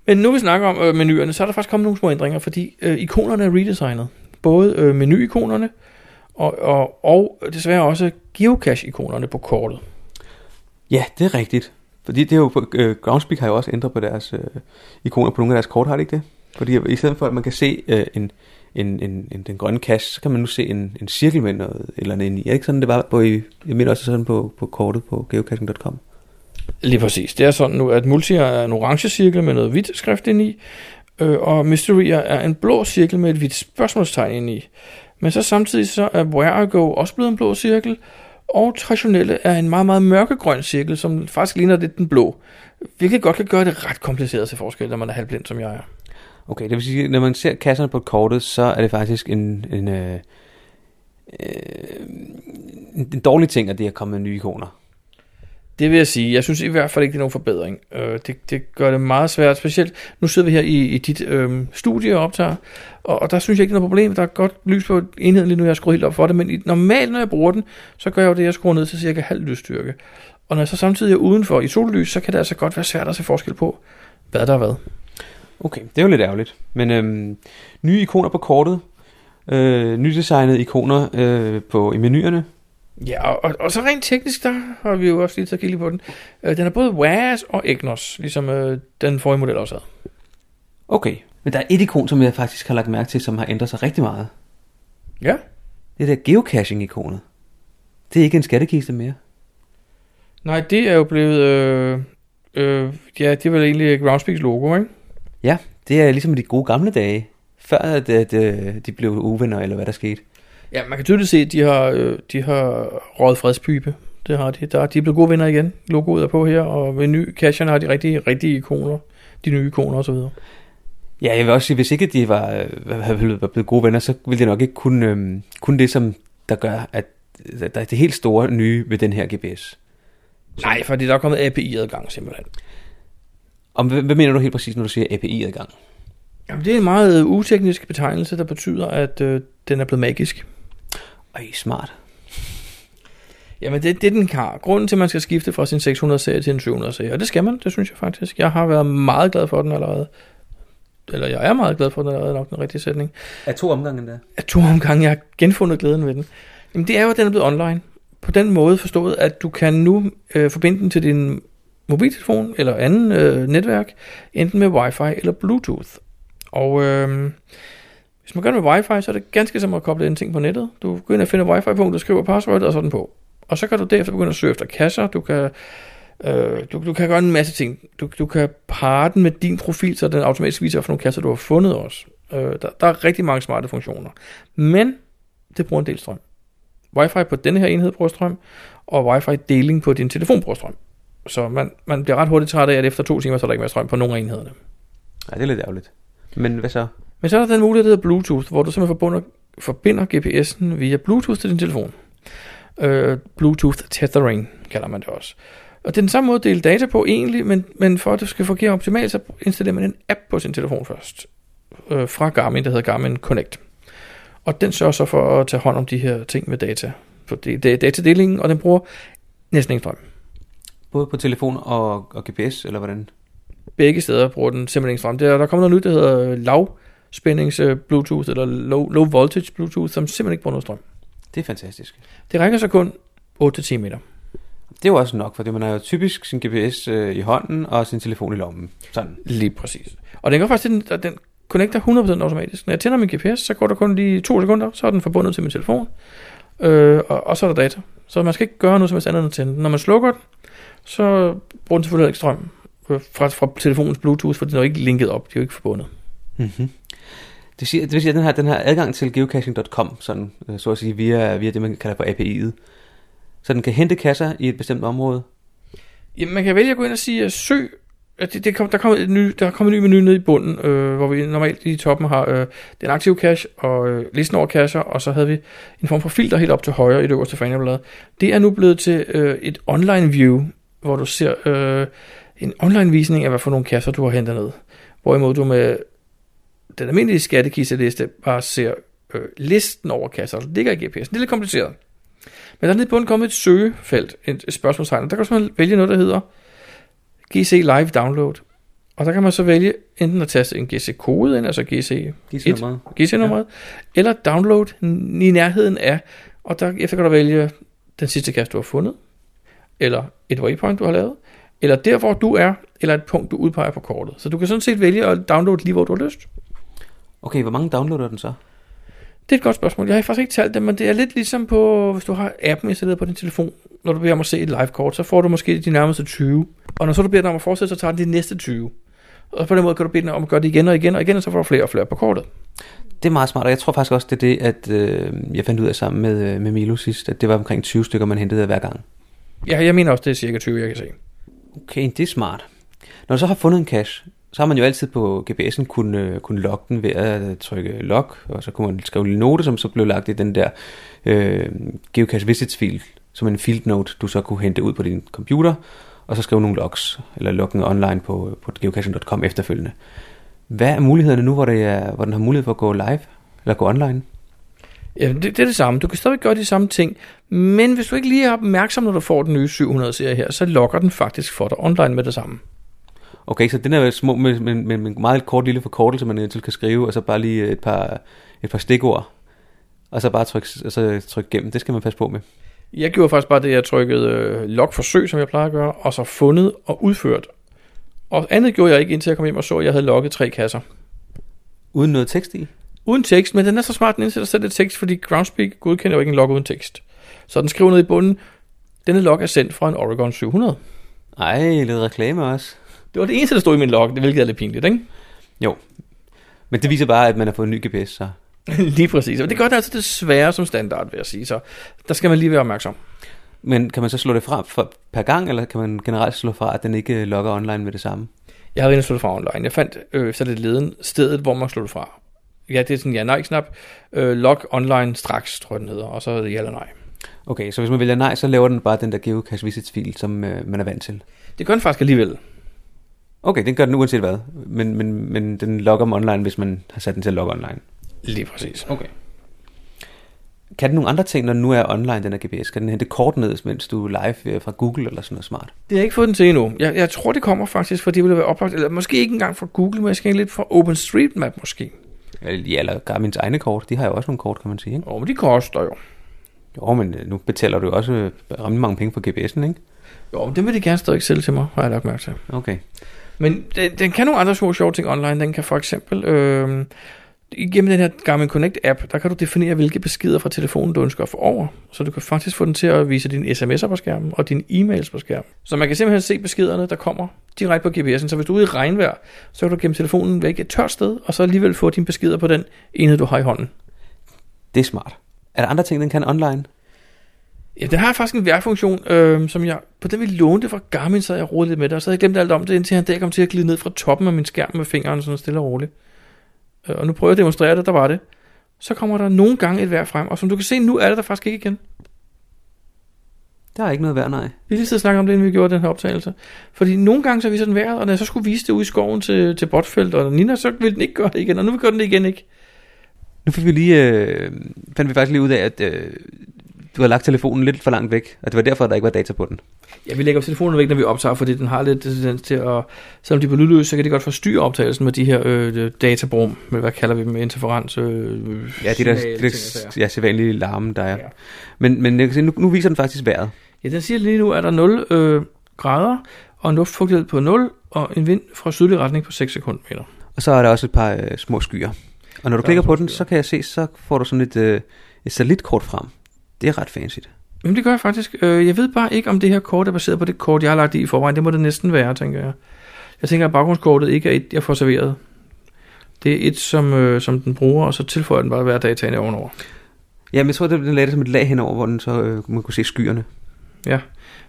Men nu vi snakker om øh, menuerne, så er der faktisk kommet nogle små ændringer, fordi øh, ikonerne er redesignet. Både øh, menu-ikonerne og, og, og desværre også geocache-ikonerne på kortet. Ja, det er rigtigt. Fordi det er jo, øh, Groundspeak har jo også ændret på deres øh, ikoner på nogle af deres kort, har det ikke det? Fordi i stedet for, at man kan se øh, en, en, en, en, den grønne kasse, så kan man nu se en, en cirkel med noget eller andet inde i. Er det ikke sådan, det var på, i, jeg mener også sådan på, på kortet på geocaching.com? Lige præcis. Det er sådan nu, at multi er en orange cirkel med noget hvidt skrift ind i, øh, og mystery er en blå cirkel med et hvidt spørgsmålstegn ind i. Men så samtidig så er Where I Go også blevet en blå cirkel, og traditionelle er en meget, meget mørkegrøn cirkel, som faktisk ligner lidt den blå. Hvilket godt kan gøre det ret kompliceret til forskel, når man er halvblind, som jeg er. Okay, det vil sige, når man ser kasserne på kortet, så er det faktisk en, en, øh, en, en dårlig ting, at det er kommet med nye ikoner. Det vil jeg sige. Jeg synes i hvert fald ikke, det er nogen forbedring. Øh, det, det gør det meget svært. Specielt, nu sidder vi her i, i dit øh, studie og optager, og, og der synes jeg ikke, der er noget problem. Der er godt lys på enheden lige nu, jeg har skruet helt op for det, men i, normalt, når jeg bruger den, så gør jeg jo det, jeg skruer ned til cirka halv lysstyrke. Og når jeg så samtidig er udenfor i sollys, så kan det altså godt være svært at se forskel på, hvad der er hvad. Okay, det er jo lidt ærgerligt. Men øhm, nye ikoner på kortet, øh, nydesignede ikoner øh, på, i menuerne. Ja, og, og, og så rent teknisk, der har vi jo også lige taget kigge på den. Øh, den er både WAS og EGNOS, ligesom øh, den forrige model også havde. Okay, men der er et ikon, som jeg faktisk har lagt mærke til, som har ændret sig rigtig meget. Ja, Det er der geocaching-ikonet. Det er ikke en skattekiste mere. nej, det er jo blevet... Øh, øh, ja, det er vel egentlig Groundspeaks logo, ikke? Ja, det er ligesom de gode gamle dage. Før at, at, at de blev uvenner, eller hvad der skete. Ja, man kan tydeligt se, at de har, øh, de har røget fredspybe. Det har de. Der, de er blevet gode venner igen. Logoet er på her, og ved ny casherne har de rigtige, rigtige ikoner. De nye ikoner osv. Ja, jeg vil også sige, hvis ikke de var, øh, var blevet gode venner, så ville de nok ikke kunne, øhm, kunne det, som der gør, at der er det helt store nye ved den her GPS. Nej, fordi der er kommet API-adgang simpelthen. Om, hvad, hvad mener du helt præcis, når du siger API-adgang? Jamen, det er en meget øh, uteknisk betegnelse, der betyder, at øh, den er blevet magisk. Ej, smart. Jamen, det, det den har. Grunden til, at man skal skifte fra sin 600-serie til en 700-serie, og det skal man, det synes jeg faktisk. Jeg har været meget glad for den allerede. Eller jeg er meget glad for den allerede, nok den rigtige sætning. Er to omgange der? Af to omgange, jeg har genfundet glæden ved den. Jamen, det er jo, at den er blevet online. På den måde forstået, at du kan nu øh, forbinde den til din mobiltelefon eller anden øh, netværk, enten med wifi eller bluetooth. Og øh, hvis man gør det med wifi, så er det ganske som at koble en ting på nettet. Du går ind og finder wifi-punktet, skriver password og sådan på. Og så kan du derefter begynde at søge efter kasser. Du kan, øh, du, du kan gøre en masse ting. Du, du kan parre den med din profil, så den automatisk viser, hvilke kasser du har fundet også. Øh, der, der er rigtig mange smarte funktioner. Men det bruger en del strøm. Wi-Fi på denne her enhed bruger strøm, og Wi-Fi-deling på din telefon bruger strøm. Så man, man bliver ret hurtigt træt af, at efter to timer, så er der ikke mere strøm på nogen af enhederne. Ja, det er lidt ærgerligt. Men hvad så? Men så er der den mulighed, der hedder Bluetooth, hvor du simpelthen forbinder, forbinder GPS'en via Bluetooth til din telefon. Øh, Bluetooth tethering kalder man det også. Og det er den samme måde at dele data på egentlig, men, men for at det skal fungere optimalt, så installerer man en app på sin telefon først. Øh, fra Garmin, der hedder Garmin Connect. Og den sørger så for at tage hånd om de her ting med data. For det, det er datadelingen, og den bruger næsten ingen strøm. Både på telefon og, og GPS, eller hvordan? Begge steder bruger den simpelthen strøm. Der, der kommer noget nyt, der hedder lavspændings øh, Bluetooth, eller low, low voltage Bluetooth, som simpelthen ikke bruger noget strøm. Det er fantastisk. Det rækker så kun 8-10 meter. Det er jo også nok, fordi man har jo typisk sin GPS øh, i hånden og sin telefon i lommen. Sådan. Lige præcis. Og den gør faktisk, den, den connecter 100% automatisk. Når jeg tænder min GPS, så går der kun lige to sekunder, så er den forbundet til min telefon, øh, og, og så er der data. Så man skal ikke gøre noget som helst andet end at tænde den. Når man slukker den, så bruger den selvfølgelig ikke strøm fra, fra telefonens Bluetooth, for den er jo ikke linket op, de er jo ikke forbundet. Mm-hmm. Det, siger, det vil sige, at den her, den her adgang til geocaching.com, sådan, øh, så at sige, via, via det, man kalder for API'et, så den kan hente kasser i et bestemt område. Jamen, man kan vælge at gå ind og sige, at søg, at det, det kom, der, kommer et ny, der kommer en ny menu ned i bunden, øh, hvor vi normalt i toppen har øh, den aktive cache og øh, listen over cacher, og så havde vi en form for filter helt op til højre i det øverste fangeblad. Det er nu blevet til øh, et online view, hvor du ser øh, en online visning af, hvad for nogle kasser du har hentet ned. Hvorimod du med den almindelige skattekisteliste bare ser øh, listen over kasser, der ligger i GPS'en. Det er lidt kompliceret. Men der er nede bunden kommet et søgefelt, et spørgsmålstegn, der kan du simpelthen vælge noget, der hedder GC Live Download. Og der kan man så vælge enten at taste en GC-kode ind, altså GC, GC-nummeret. GC-nummeret, ja. eller download i nærheden af, og der efter kan du vælge den sidste kasse, du har fundet, eller et waypoint, du har lavet, eller der, hvor du er, eller et punkt, du udpeger på kortet. Så du kan sådan set vælge at downloade lige, hvor du har lyst. Okay, hvor mange downloader den så? Det er et godt spørgsmål. Jeg har faktisk ikke talt det, men det er lidt ligesom på, hvis du har appen installeret på din telefon. Når du beder om at se et live-kort, så får du måske de nærmeste 20. Og når så du beder den om at fortsætte, så tager den de næste 20. Og på den måde kan du bede den om at gøre det igen og igen og igen, og så får du flere og flere på kortet. Det er meget smart, og jeg tror faktisk også, det er det, at øh, jeg fandt ud af sammen med, øh, med Milo sidst, at det var omkring 20 stykker, man hentede hver gang. Ja, jeg mener også, det er cirka 20, jeg kan se. Okay, det er smart. Når du så har fundet en cache, så har man jo altid på GPS'en kunne, kunne logge den ved at trykke log, og så kunne man skrive en lille note, som så blev lagt i den der øh, geocache visits fil, som en field note, du så kunne hente ud på din computer, og så skrive nogle logs, eller logge online på, på geocaching.com efterfølgende. Hvad er mulighederne nu, hvor, det er, hvor den har mulighed for at gå live, eller gå online? Ja, det, det er det samme. Du kan stadig gøre de samme ting, men hvis du ikke lige er opmærksom, når du får den nye 700-serie her, så logger den faktisk for dig online med det samme. Okay, så den er små med, med, med, med en meget kort lille forkortelse, man eventuelt kan skrive, og så bare lige et par, et par stikord, og så bare trykke, så trykke gennem. Det skal man passe på med. Jeg gjorde faktisk bare det, jeg trykkede øh, log forsøg, som jeg plejer at gøre, og så fundet og udført. Og andet gjorde jeg ikke, indtil jeg kom hjem og så, at jeg havde logget tre kasser. Uden noget tekst i? Uden tekst, men den er så smart, den indsætter selv et tekst, fordi Groundspeak godkender jo ikke en log uden tekst. Så den skriver ned i bunden, denne log er sendt fra en Oregon 700. Ej, lidt reklame også. Det var det eneste, der stod i min log, det hvilket er lidt pinligt, ikke? Jo. Men det viser bare, at man har fået en ny GPS, så. lige præcis. Og det gør det altså desværre som standard, vil jeg sige. Så der skal man lige være opmærksom. Men kan man så slå det fra for, per gang, eller kan man generelt slå fra, at den ikke logger online med det samme? Jeg har været slå det fra online. Jeg fandt øh, så det leden stedet, hvor man slår det fra. Ja, det er sådan en ja-nej-knap. Øh, log online straks, tror jeg den hedder, og så ja eller nej. Okay, så hvis man vælger nej, så laver den bare den der geocache visits fil, som øh, man er vant til. Det gør den faktisk alligevel. Okay, den gør den uanset hvad, men, men, men den logger dem online, hvis man har sat den til at logge online. Lige præcis. Okay. Kan den nogle andre ting, når den nu er online, den her GPS? Kan den hente kort ned, mens du er live fra Google eller sådan noget smart? Det har jeg ikke fået den til endnu. Jeg, jeg tror, det kommer faktisk, fordi det vil være oplagt, eller måske ikke engang fra Google, men jeg skal lidt fra OpenStreetMap måske. Ja, eller Garmin's egne kort. De har jo også nogle kort, kan man sige. Ikke? Jo, men de koster jo. Jo, men øh, nu betaler du også øh, rimelig mange penge for GPS'en, ikke? Jo, men det vil de gerne stadig sælge til mig, har jeg lagt mærke til. Okay. Men den, den kan nogle andre små sjove ting online. Den kan for eksempel... Øh, Igennem den her Garmin Connect app, der kan du definere, hvilke beskeder fra telefonen du ønsker at få over. Så du kan faktisk få den til at vise dine sms'er på skærmen og dine e-mails på skærmen. Så man kan simpelthen se beskederne, der kommer direkte på GPS'en. Så hvis du er ude i regnvejr, så kan du gemme telefonen væk et tørt sted, og så alligevel få dine beskeder på den enhed, du har i hånden. Det er smart. Er der andre ting, den kan online? Ja, den har faktisk en vejrfunktion, øh, som jeg på den vi lånte fra Garmin, så jeg rodet lidt med det, og så havde jeg glemt alt om det, indtil han dag kom til at glide ned fra toppen af min skærm med fingeren, sådan stille og roligt. Øh, og nu prøver jeg at demonstrere det, der var det. Så kommer der nogle gange et vejr frem, og som du kan se, nu er det der faktisk ikke igen. Der er ikke noget vejr, nej. Vi lige siddet snakke om det, inden vi gjorde den her optagelse. Fordi nogle gange så viser den vejret, og når jeg så skulle vise det ude i skoven til, til Botfeldt og Nina, så ville den ikke gøre det igen, og nu vil den det igen ikke. Nu fik vi lige, øh, fandt vi faktisk lige ud af, at øh, du har lagt telefonen lidt for langt væk, og det var derfor, der ikke var data på den. Ja, vi lægger telefonen væk, når vi optager, fordi den har lidt tendens til at... Selvom de er på lydløs, så kan det godt forstyrre optagelsen med de her øh, databrum, med hvad kalder vi dem, interferens... Øh, Ja, det er der, det ja, sædvanlige larme, der er. Ja. Men, men jeg kan se, nu, nu viser den faktisk vejret. Ja, den siger lige nu, at der er 0 øh, grader, og en luftfugtighed på 0, og en vind fra sydlig retning på 6 sekundmeter. Og så er der også et par øh, små skyer. Og når du er klikker på den, skyer. så kan jeg se, så får du sådan et, øh, et satellitkort frem. Det er ret fancy. Jamen det gør jeg faktisk. Øh, jeg ved bare ikke, om det her kort er baseret på det kort, jeg har lagt i i forvejen. Det må det næsten være, tænker jeg. Jeg tænker, at baggrundskortet ikke er et, jeg får serveret. Det er et, som, øh, som den bruger, og så tilføjer den bare hver dataen ovenover. Ja, men jeg tror, den lagde det som et lag henover, hvor den så øh, man kunne se skyerne. Ja.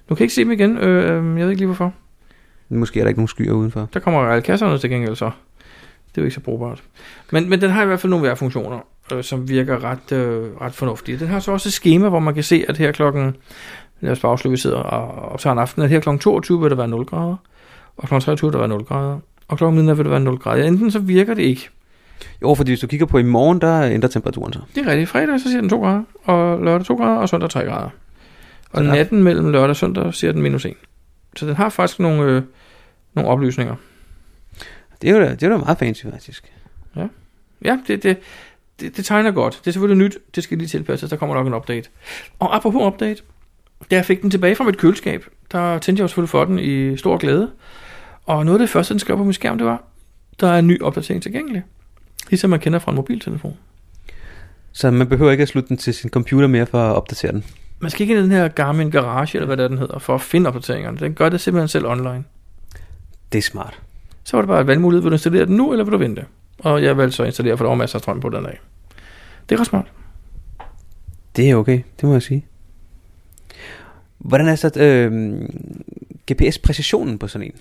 Nu kan jeg ikke se dem igen. Øh, øh, jeg ved ikke lige hvorfor. Måske er der ikke nogen skyer udenfor. Der kommer alle kasserne til gengæld så. Det er jo ikke så brugbart. Men, men den har i hvert fald nogle vejrfunktioner, øh, som virker ret, øh, ret fornuftige. Den har så også et schema, hvor man kan se, at her klokken, lad os bare afslutte, vi sidder og optager en aften, at her klokken 22 vil der være 0 grader, og klokken 23 vil der være 0 grader, og klokken midnat vil der være 0 grader. Enten så virker det ikke. Jo, fordi hvis du kigger på i morgen, der ændrer temperaturen sig. Det er rigtigt. Fredag så siger den 2 grader, og lørdag 2 grader, og søndag 3 grader. Og Så natten mellem lørdag og søndag siger den minus 1. Så den har faktisk nogle, øh, nogle oplysninger. Det er jo da, det er jo da meget fancy, faktisk. Ja, det, det, det, det tegner godt. Det er selvfølgelig nyt. Det skal lige tilpasses. Der kommer nok en update. Og apropos update. Da jeg fik den tilbage fra mit køleskab, der tændte jeg jo selvfølgelig for den i stor glæde. Og noget af det første, den skrev på min skærm, det var, der er en ny opdatering tilgængelig. Ligesom man kender fra en mobiltelefon. Så man behøver ikke at slutte den til sin computer mere for at opdatere den. Man skal ikke ind i den her Garmin Garage, eller hvad det er, den hedder, for at finde opdateringerne. Den gør det simpelthen selv online. Det er smart. Så var det bare et valgmulighed. Vil du installere den nu, eller vil du vente? Og jeg valgte så at installere, for der var masser af strøm på den dag. Det er ret smart. Det er okay, det må jeg sige. Hvordan er så øh, GPS-præcisionen på sådan en?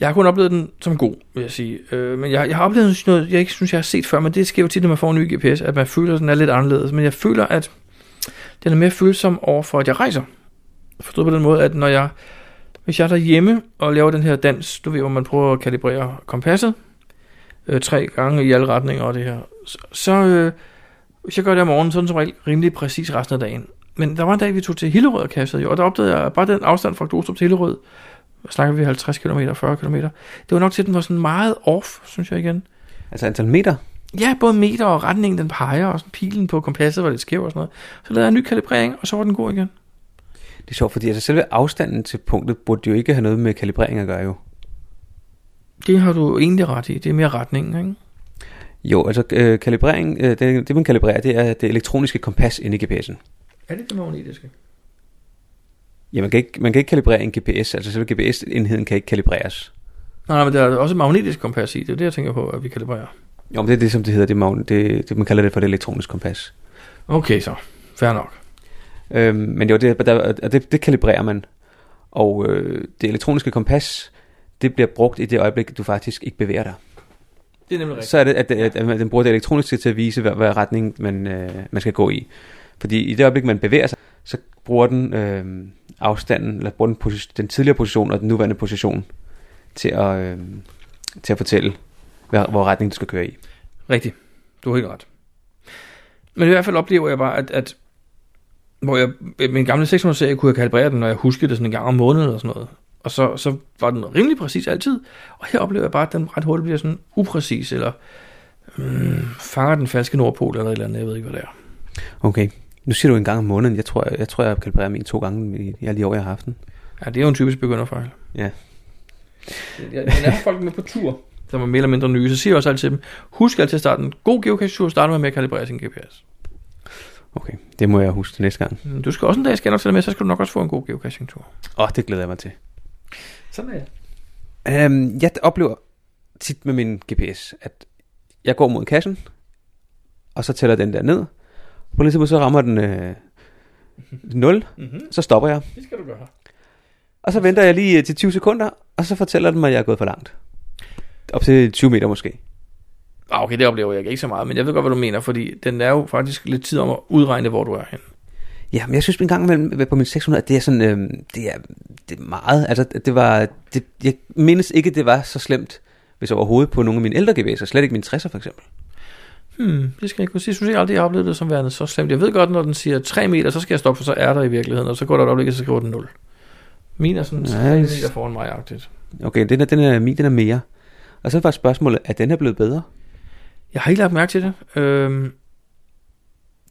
Jeg har kun oplevet den som god, vil jeg sige. Øh, men jeg, jeg har oplevet noget, jeg ikke synes, jeg har set før, men det sker jo tit, når man får en ny GPS, at man føler, at den er lidt anderledes. Men jeg føler, at den er mere følsom over for, at jeg rejser. Forstået på den måde, at når jeg, hvis jeg er derhjemme og laver den her dans, du ved, hvor man prøver at kalibrere kompasset, øh, tre gange i alle retninger og det her, så, så øh, hvis jeg gør det om morgenen, så er den som regel rimelig præcis resten af dagen. Men der var en dag, vi tog til Hillerød og kastede, og der opdagede jeg bare den afstand fra Glostrup til Hillerød, snakker vi 50 km, 40 km. Det var nok til, at den var sådan meget off, synes jeg igen. Altså antal meter? Ja, både meter og retningen, den peger, og sådan pilen på kompasset var lidt skæv og sådan noget. Så lavede jeg en ny kalibrering, og så var den god igen. Det er sjovt, fordi altså selve afstanden til punktet burde jo ikke have noget med kalibrering at gøre jo. Det har du egentlig ret i. Det er mere retningen, ikke? Jo, altså øh, kalibrering, øh, det, det man kalibrerer, det er det elektroniske kompas inde i GPS'en. Er det det magnetiske? Ja, man kan, ikke, man kan ikke kalibrere en GPS, altså selve GPS-enheden kan ikke kalibreres. Nej, nej, men der er også et magnetisk kompas i. Det er det, jeg tænker på, at vi kalibrerer. Jo, men det er det, som det hedder, det, er magn- det, det man kalder det for det elektroniske kompas. Okay, så. Fair nok. Øhm, men jo, det, der, det, det kalibrerer man. Og øh, det elektroniske kompas, det bliver brugt i det øjeblik, du faktisk ikke bevæger dig. Det er nemlig rigtigt. Så er det, at, at, at den bruger det elektroniske til at vise, hvad, hvad retning man, øh, man skal gå i. Fordi i det øjeblik, man bevæger sig, så bruger den øh, afstanden, eller bruger den, position, den tidligere position og den nuværende position til at, øh, til at fortælle, hvad, hvor retning du skal køre i. Rigtigt. Du har helt ret. Men i hvert fald oplever jeg bare, at, at hvor jeg min gamle 600-serie kunne jeg kalibrere den, når jeg huskede det sådan en gang om måneden eller sådan noget. Og så, så var den rimelig præcis altid. Og her oplever jeg bare, at den ret hurtigt bliver sådan upræcis, eller mm, fanger den falske nordpol eller et eller andet, jeg ved ikke, hvad det er. Okay. Nu siger du en gang om måneden. Jeg tror, jeg, jeg, tror, jeg kalibrerer min to gange i, alle de år, jeg har haft den. Ja, det er jo en typisk begynderfejl. Ja. Jeg, jeg har folk med på tur, som er mere eller mindre nye, så siger jeg også altid til dem, husk altid at starte en god geocache-tur, starter med at kalibrere sin GPS. Okay, det må jeg huske til næste gang. Mm, Du skal også en dag skal nok til med, så skal du nok også få en god geocaching-tur. Åh, oh, det glæder jeg mig til. Sådan er jeg. Um, jeg oplever tit med min GPS, at jeg går mod kassen, og så tæller den der ned. På lidt så rammer den øh, 0, Mm-hmm. så stopper jeg. Det skal du gøre. Og så venter jeg lige øh, til 20 sekunder, og så fortæller den mig, at jeg er gået for langt. Op til 20 meter måske. Ah, okay, det oplever jeg ikke så meget, men jeg ved godt, hvad du mener, fordi den er jo faktisk lidt tid om at udregne, hvor du er hen. Ja, men jeg synes en gang imellem på min 600, at det er sådan, øh, det, er, det er meget, altså det var, det, jeg mindes ikke, det var så slemt, hvis overhovedet på nogle af mine ældre GPS'er, slet ikke min 60'er for eksempel. Hmm, det skal jeg ikke kunne sige. Jeg synes ikke aldrig, jeg har oplevet det som værende så slemt. Jeg ved godt, når den siger 3 meter, så skal jeg stoppe, for så er der i virkeligheden, og så går der et øjeblik, og så skriver den 0. Min er sådan 3 Nice. meter foran mig-agtigt. Okay, den er, den er min, den er mere. Og så var spørgsmålet, er den er blevet bedre? Jeg har ikke lagt mærke til det. Øhm,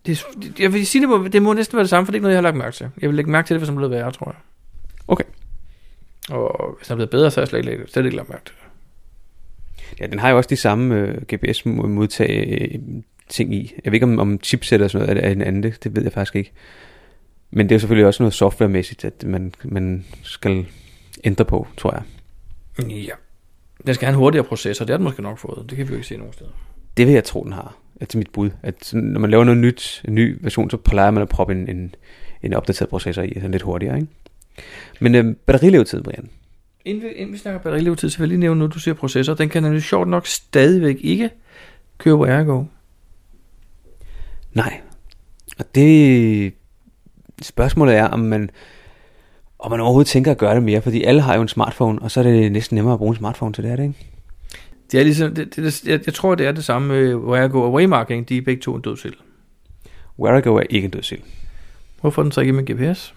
det, jeg vil sige, det må, det må næsten være det samme, for det er ikke noget, jeg har lagt mærke til. Jeg vil lægge mærke til det, hvis den blevet værre, tror jeg. Okay. Og hvis den er blevet bedre, så har jeg slet ikke, slet ikke lagt mærke til det. Ja, den har jo også de samme øh, GPS-modtag øh, ting i. Jeg ved ikke, om, om chipset og sådan noget er, er en anden, det, det ved jeg faktisk ikke. Men det er jo selvfølgelig også noget softwaremæssigt, at man, man skal ændre på, tror jeg. Ja. Den skal have en hurtigere processor, det har den måske nok fået. Det kan vi jo ikke se nogen steder. Det vil jeg tro, den har. Det er mit bud. At når man laver noget nyt, en ny version, så plejer man at proppe en, en, en opdateret processor i, sådan lidt hurtigere, ikke? Men øh, batterilevetid, Brian. Inden vi, inden vi snakker batterilevetid, så vil jeg lige nævne noget, du siger processor. Den kan nemlig sjovt nok stadigvæk ikke køre på Ergo. Nej. Og det spørgsmålet er, om man, om man overhovedet tænker at gøre det mere, fordi alle har jo en smartphone, og så er det næsten nemmere at bruge en smartphone til det, er det ikke? Det er ligesom, det, det, jeg, jeg tror, det er det samme med Ergo og Waymarking. De er begge to en død til. Whereago er ikke en dødsild. Hvorfor den så ikke med GPS?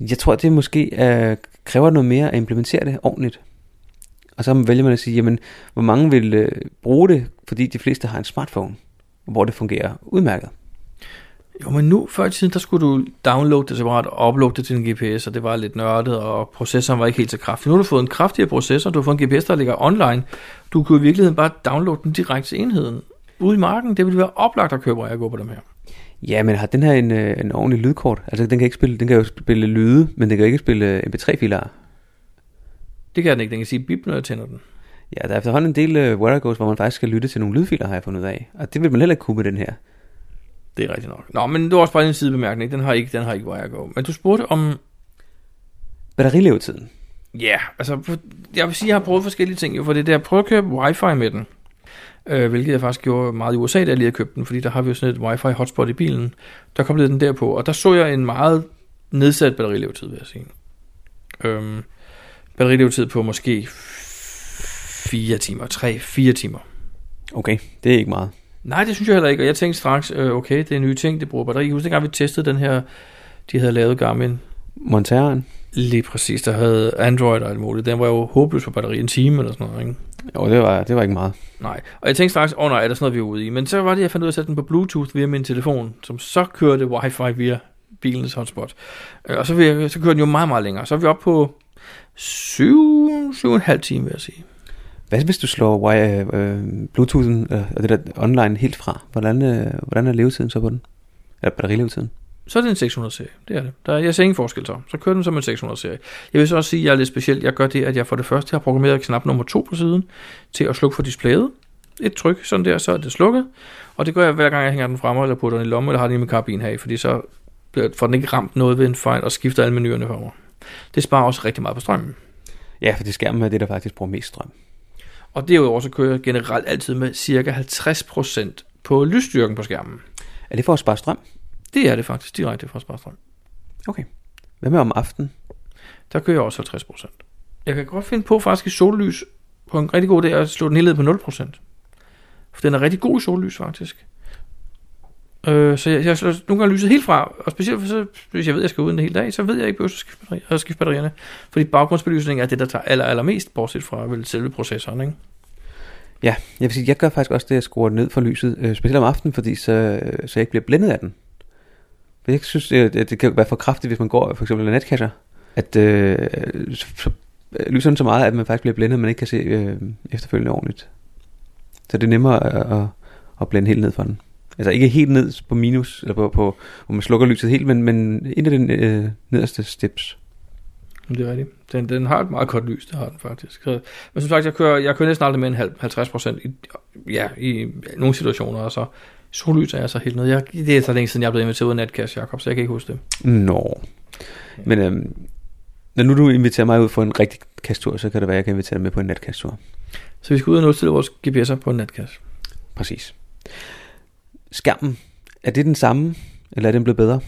Jeg tror, det måske er, kræver noget mere at implementere det ordentligt. Og så vælger man at sige, jamen, hvor mange vil øh, bruge det, fordi de fleste har en smartphone, hvor det fungerer udmærket. Jo, men nu, før i tiden, der skulle du downloade det separat og uploade det til en GPS, og det var lidt nørdet, og processoren var ikke helt så kraftig. Nu har du fået en kraftigere processor, du har fået en GPS, der ligger online. Du kunne i virkeligheden bare downloade den direkte til enheden. Ude i marken, det ville være oplagt at købe Ergo på dem her. Ja, men har den her en, øh, en ordentlig lydkort? Altså, den kan, ikke spille, den kan jo spille lyde, men den kan jo ikke spille øh, MP3-filer. Det kan den ikke, den kan sige bip, når jeg tænder den. Ja, der er efterhånden en del uh, Whereagos, hvor man faktisk skal lytte til nogle lydfiler, har jeg fundet ud af. Og det vil man heller ikke kunne med den her. Det er rigtigt nok. Nå, men det var også bare en sidebemærkning. Den har ikke, den har ikke Ergo. Men du spurgte om Batterilevetiden. Ja, yeah, altså, jeg vil sige, at jeg har prøvet forskellige ting, jo, for det der, prøv at købe wifi med den. Øh, hvilket jeg faktisk gjorde meget i USA, da jeg lige havde købt den, fordi der har vi jo sådan et wifi hotspot i bilen. Der koblede den der på, og der så jeg en meget nedsat batterilevetid, vil jeg sige. Øhm, batterilevetid på måske 4 timer, 3-4 timer. Okay, det er ikke meget. Nej, det synes jeg heller ikke, og jeg tænkte straks, øh, okay, det er nye ting, det bruger batteri. Jeg husker dengang, vi testede den her, de havde lavet Garmin, Monteren. lige præcis, der havde Android og alt muligt. Den var jo håbløs på batteri, en time eller sådan noget, ikke? Jo, det var, det var ikke meget. Nej, og jeg tænkte straks, åh oh, nej, er der sådan noget, vi er ude i? Men så var det, jeg fandt ud af at sætte den på Bluetooth via min telefon, som så kørte wifi via bilens hotspot. Øh, Og så, jeg, så kørte den jo meget, meget længere. Så er vi oppe på 7, 7,5 timer, vil jeg sige. Hvad hvis du slår wi- øh, Bluetoothen øh, og det der online helt fra? Hvordan, øh, hvordan er levetiden så på den? Eller batterilevetiden? Så er det en 600 serie, det er det. Der, er- jeg ser ingen forskel så. Så kører den som en 600 serie. Jeg vil så også sige, at jeg er lidt speciel. Jeg gør det, at jeg for det første har programmeret knap nummer 2 på siden til at slukke for displayet. Et tryk, sådan der, så er det slukket. Og det gør jeg hver gang, jeg hænger den fremme, eller putter den i lommen, eller har den i min karabin her, fordi så bliver- får den ikke ramt noget ved en fejl, og skifter alle menuerne for mig. Det sparer også rigtig meget på strømmen. Ja, for det skærmen er det, der faktisk bruger mest strøm. Og derudover så kører jeg generelt altid med cirka 50% på lysstyrken på skærmen. Er det for at spare strøm? Det er det faktisk direkte fra at spare strøm. Okay. Hvad med om aftenen? Der kører jeg også 50%. Jeg kan godt finde på faktisk i sollys på en rigtig god dag at slå den helt ned på 0%. For den er rigtig god i sollys faktisk. Øh, så jeg, jeg slår nogle gange lyset helt fra, og specielt hvis, hvis jeg ved, at jeg skal ud en hel dag, så ved jeg ikke, at jeg skifte, batteri, at skifte batterierne. Fordi baggrundsbelysning er det, der tager aller, allermest, bortset fra vel selve processoren. Ikke? Ja, jeg vil sige, jeg gør faktisk også det, at jeg skruer ned for lyset, øh, specielt om aftenen, fordi så, så jeg ikke bliver blændet af den. For jeg synes, øh, det, det kan være for kraftigt, hvis man går for eksempel af netkasser, at øh, så, så øh, lyser den så meget, at man faktisk bliver blændet, og man ikke kan se øh, efterfølgende ordentligt. Så det er nemmere at, at, at blænde helt ned for den. Altså ikke helt ned på minus, eller på, på hvor man slukker lyset helt, men, men ind i den øh, nederste steps. Det er rigtigt. Den, den har et meget godt lys, det har den faktisk. Så, men som sagt, jeg kører, jeg kører næsten aldrig med en halv- 50 procent i, ja, i nogle situationer, og så sollys er jeg så helt nede. Jeg, det er så længe siden, jeg er blevet inviteret ud af Netcash, Jacob, så jeg kan ikke huske det. Nå. Men øhm, når nu du inviterer mig ud for en rigtig kastur, så kan det være, at jeg kan invitere dig med på en natkastur. Så vi skal ud og udstille vores GPS'er på en Netcash. Præcis. Skærmen, er det den samme, eller er den blevet bedre?